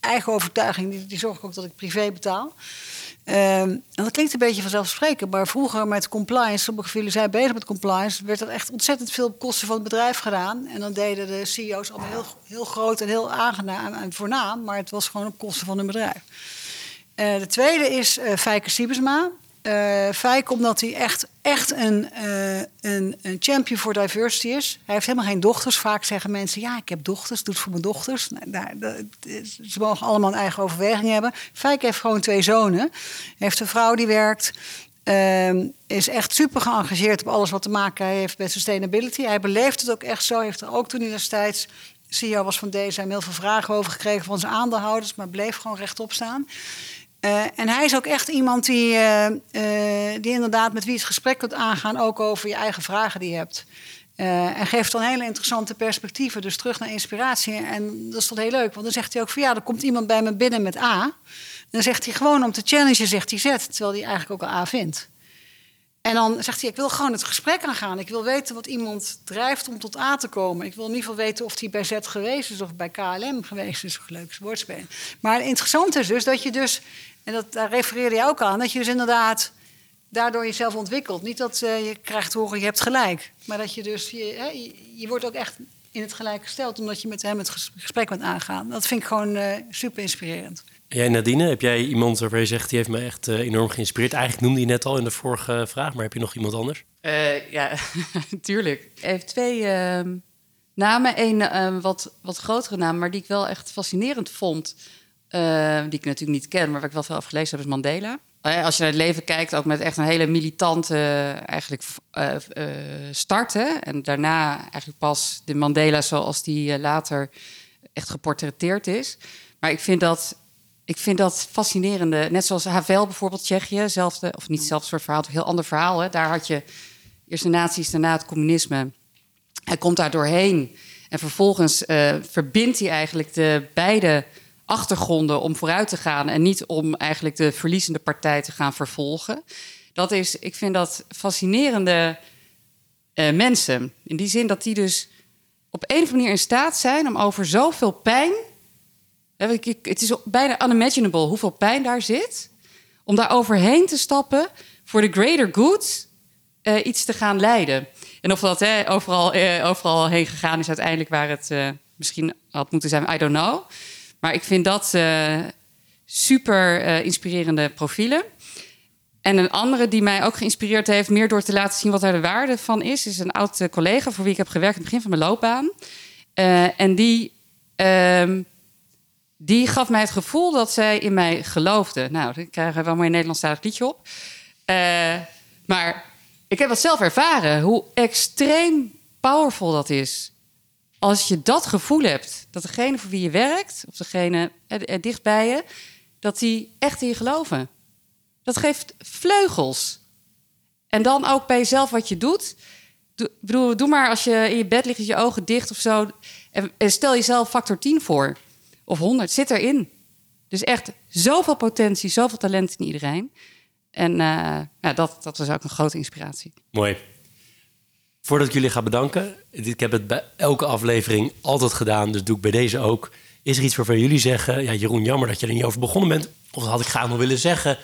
eigen overtuiging, die, die zorg ik ook dat ik privé betaal. Um, en dat klinkt een beetje vanzelfsprekend, maar vroeger met compliance, sommige van jullie zijn bezig met compliance, werd er echt ontzettend veel op kosten van het bedrijf gedaan. En dan deden de CEO's allemaal heel, heel groot en heel aangenaam en voornaam, maar het was gewoon op kosten van hun bedrijf. Uh, de tweede is uh, Fijke Siebesma. Uh, omdat hij echt, echt een, een, een, champion voor diversity is. Hij heeft helemaal geen dochters. Vaak zeggen mensen, ja, ik heb dochters, doe het voor mijn dochters. Nou, ze mogen allemaal een eigen overweging hebben. Fijk heeft gewoon twee zonen. Hij heeft een vrouw die werkt. Uh, is echt super geëngageerd op alles wat te maken heeft met sustainability. Hij beleeft het ook echt zo. Hij heeft er ook toen hij destijds CEO was van deze heel veel vragen over gekregen van zijn aandeelhouders, maar bleef gewoon rechtop staan. Uh, en hij is ook echt iemand die, uh, uh, die inderdaad met wie het gesprek kunt aangaan, ook over je eigen vragen die je hebt. en geeft dan hele interessante perspectieven, dus terug naar inspiratie. En dat is toch heel leuk, want dan zegt hij ook van ja, er komt iemand bij me binnen met A. Dan zegt hij gewoon om te challengen, zegt hij Z, terwijl hij eigenlijk ook al A vindt. En dan zegt hij, ik wil gewoon het gesprek aangaan. Ik wil weten wat iemand drijft om tot A te komen. Ik wil in ieder geval weten of hij bij Z geweest is of bij KLM geweest is. Leuk woordspelen. Maar interessant is dus dat je dus, en dat, daar refereerde je ook aan... dat je dus inderdaad daardoor jezelf ontwikkelt. Niet dat uh, je krijgt te horen, je hebt gelijk. Maar dat je dus, je, hè, je, je, wordt ook echt in het gelijk gesteld... omdat je met hem het gesprek bent aangaan. Dat vind ik gewoon uh, super inspirerend. Jij Nadine, heb jij iemand waarvan je zegt... die heeft me echt uh, enorm geïnspireerd? Eigenlijk noemde je net al in de vorige vraag... maar heb je nog iemand anders? Uh, ja, (laughs) tuurlijk. Even twee uh, namen. Eén ehm, wat, wat grotere naam, maar die ik wel echt fascinerend vond... Ehm, die ik natuurlijk niet ken, maar waar ik wel veel over gelezen heb... is Mandela. Eh, als je naar het leven kijkt, ook met echt een hele militante eigenlijk, start. Hè? En daarna eigenlijk pas de Mandela zoals die later echt geportretteerd is... Maar ik vind dat ik vind dat fascinerende. Net zoals Havel bijvoorbeeld, Tsjechië, zelfde, of niet hetzelfde soort verhaal, een heel ander verhaal. Hè. Daar had je eerst de nazi's, daarna het communisme. Hij komt daar doorheen en vervolgens uh, verbindt hij eigenlijk de beide achtergronden om vooruit te gaan en niet om eigenlijk de verliezende partij te gaan vervolgen. Dat is, ik vind dat fascinerende uh, mensen. In die zin dat die dus op een of andere manier in staat zijn om over zoveel pijn het is bijna unimaginable hoeveel pijn daar zit. Om daar overheen te stappen voor de greater good uh, iets te gaan leiden. En of dat hè, overal, uh, overal heen gegaan is uiteindelijk waar het misschien had moeten zijn, I don't know. Maar ik vind dat super inspirerende profielen. En een andere die mij ook geïnspireerd heeft, meer door te laten zien wat daar de waarde van is, is een oud collega voor wie ik heb gewerkt in het begin van mijn loopbaan. en die ehm, die gaf mij het gevoel dat zij in mij geloofde. Nou, ik krijg er wel mooi een Nederlandstalig liedje op. Maar ik heb dat zelf ervaren, hoe extreem powerful dat is. Als je dat gevoel hebt, dat degene voor wie je werkt, of degene er, je, dat die echt in je geloven. Dat geeft vleugels. En dan ook bij jezelf wat je doet. Doe, bedoel, doe maar als je in je bed ligt, je ogen dicht of zo. En, stel jezelf factor 10 voor of 100 zit erin. Dus echt zoveel potentie, zoveel talent in iedereen. En ja, dat, dat was ook een grote inspiratie. Mooi. Voordat ik jullie ga bedanken, ik heb het bij elke aflevering altijd gedaan, dus doe ik bij deze ook. Is er iets waarvan jullie zeggen, ja Jeroen, jammer dat je er niet over begonnen bent, of dat had ik graag nog willen zeggen,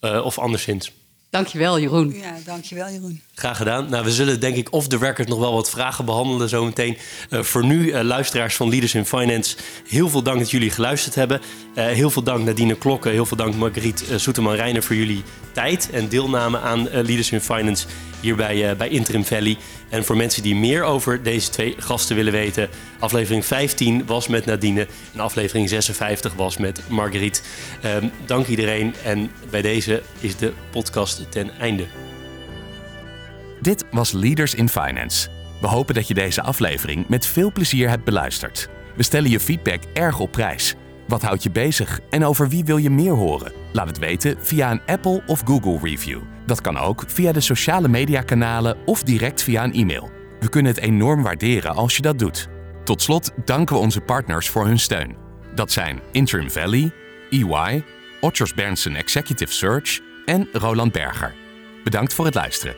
uh, of anderszins? Dankjewel, Jeroen. Ja, dankjewel, Jeroen. Graag gedaan. Nou, we zullen denk ik off the record nog wel wat vragen behandelen zometeen. Uh, voor nu, uh, luisteraars van Leaders in Finance, heel veel dank dat jullie geluisterd hebben. Uh, heel veel dank Nadine Klokken, heel veel dank Marguerite Soeterman-Reiner voor jullie tijd en deelname aan Leaders in Finance hier bij, bij Interim Valley. En voor mensen die meer over deze twee gasten willen weten, aflevering 15 was met Nadine en aflevering 56 was met Marguerite. Um, dank iedereen en bij deze is de podcast ten einde. Dit was Leaders in Finance. We hopen dat je deze aflevering met veel plezier hebt beluisterd. We stellen je feedback erg op prijs. Wat houdt je bezig en over wie wil je meer horen? Laat het weten via een Apple of Google review. Dat kan ook via de sociale mediakanalen of direct via een e-mail. We kunnen het enorm waarderen als je dat doet. Tot slot danken we onze partners voor hun steun. Dat zijn Interim Valley, EY, Otters Berndsen Executive Search en Roland Berger. Bedankt voor het luisteren.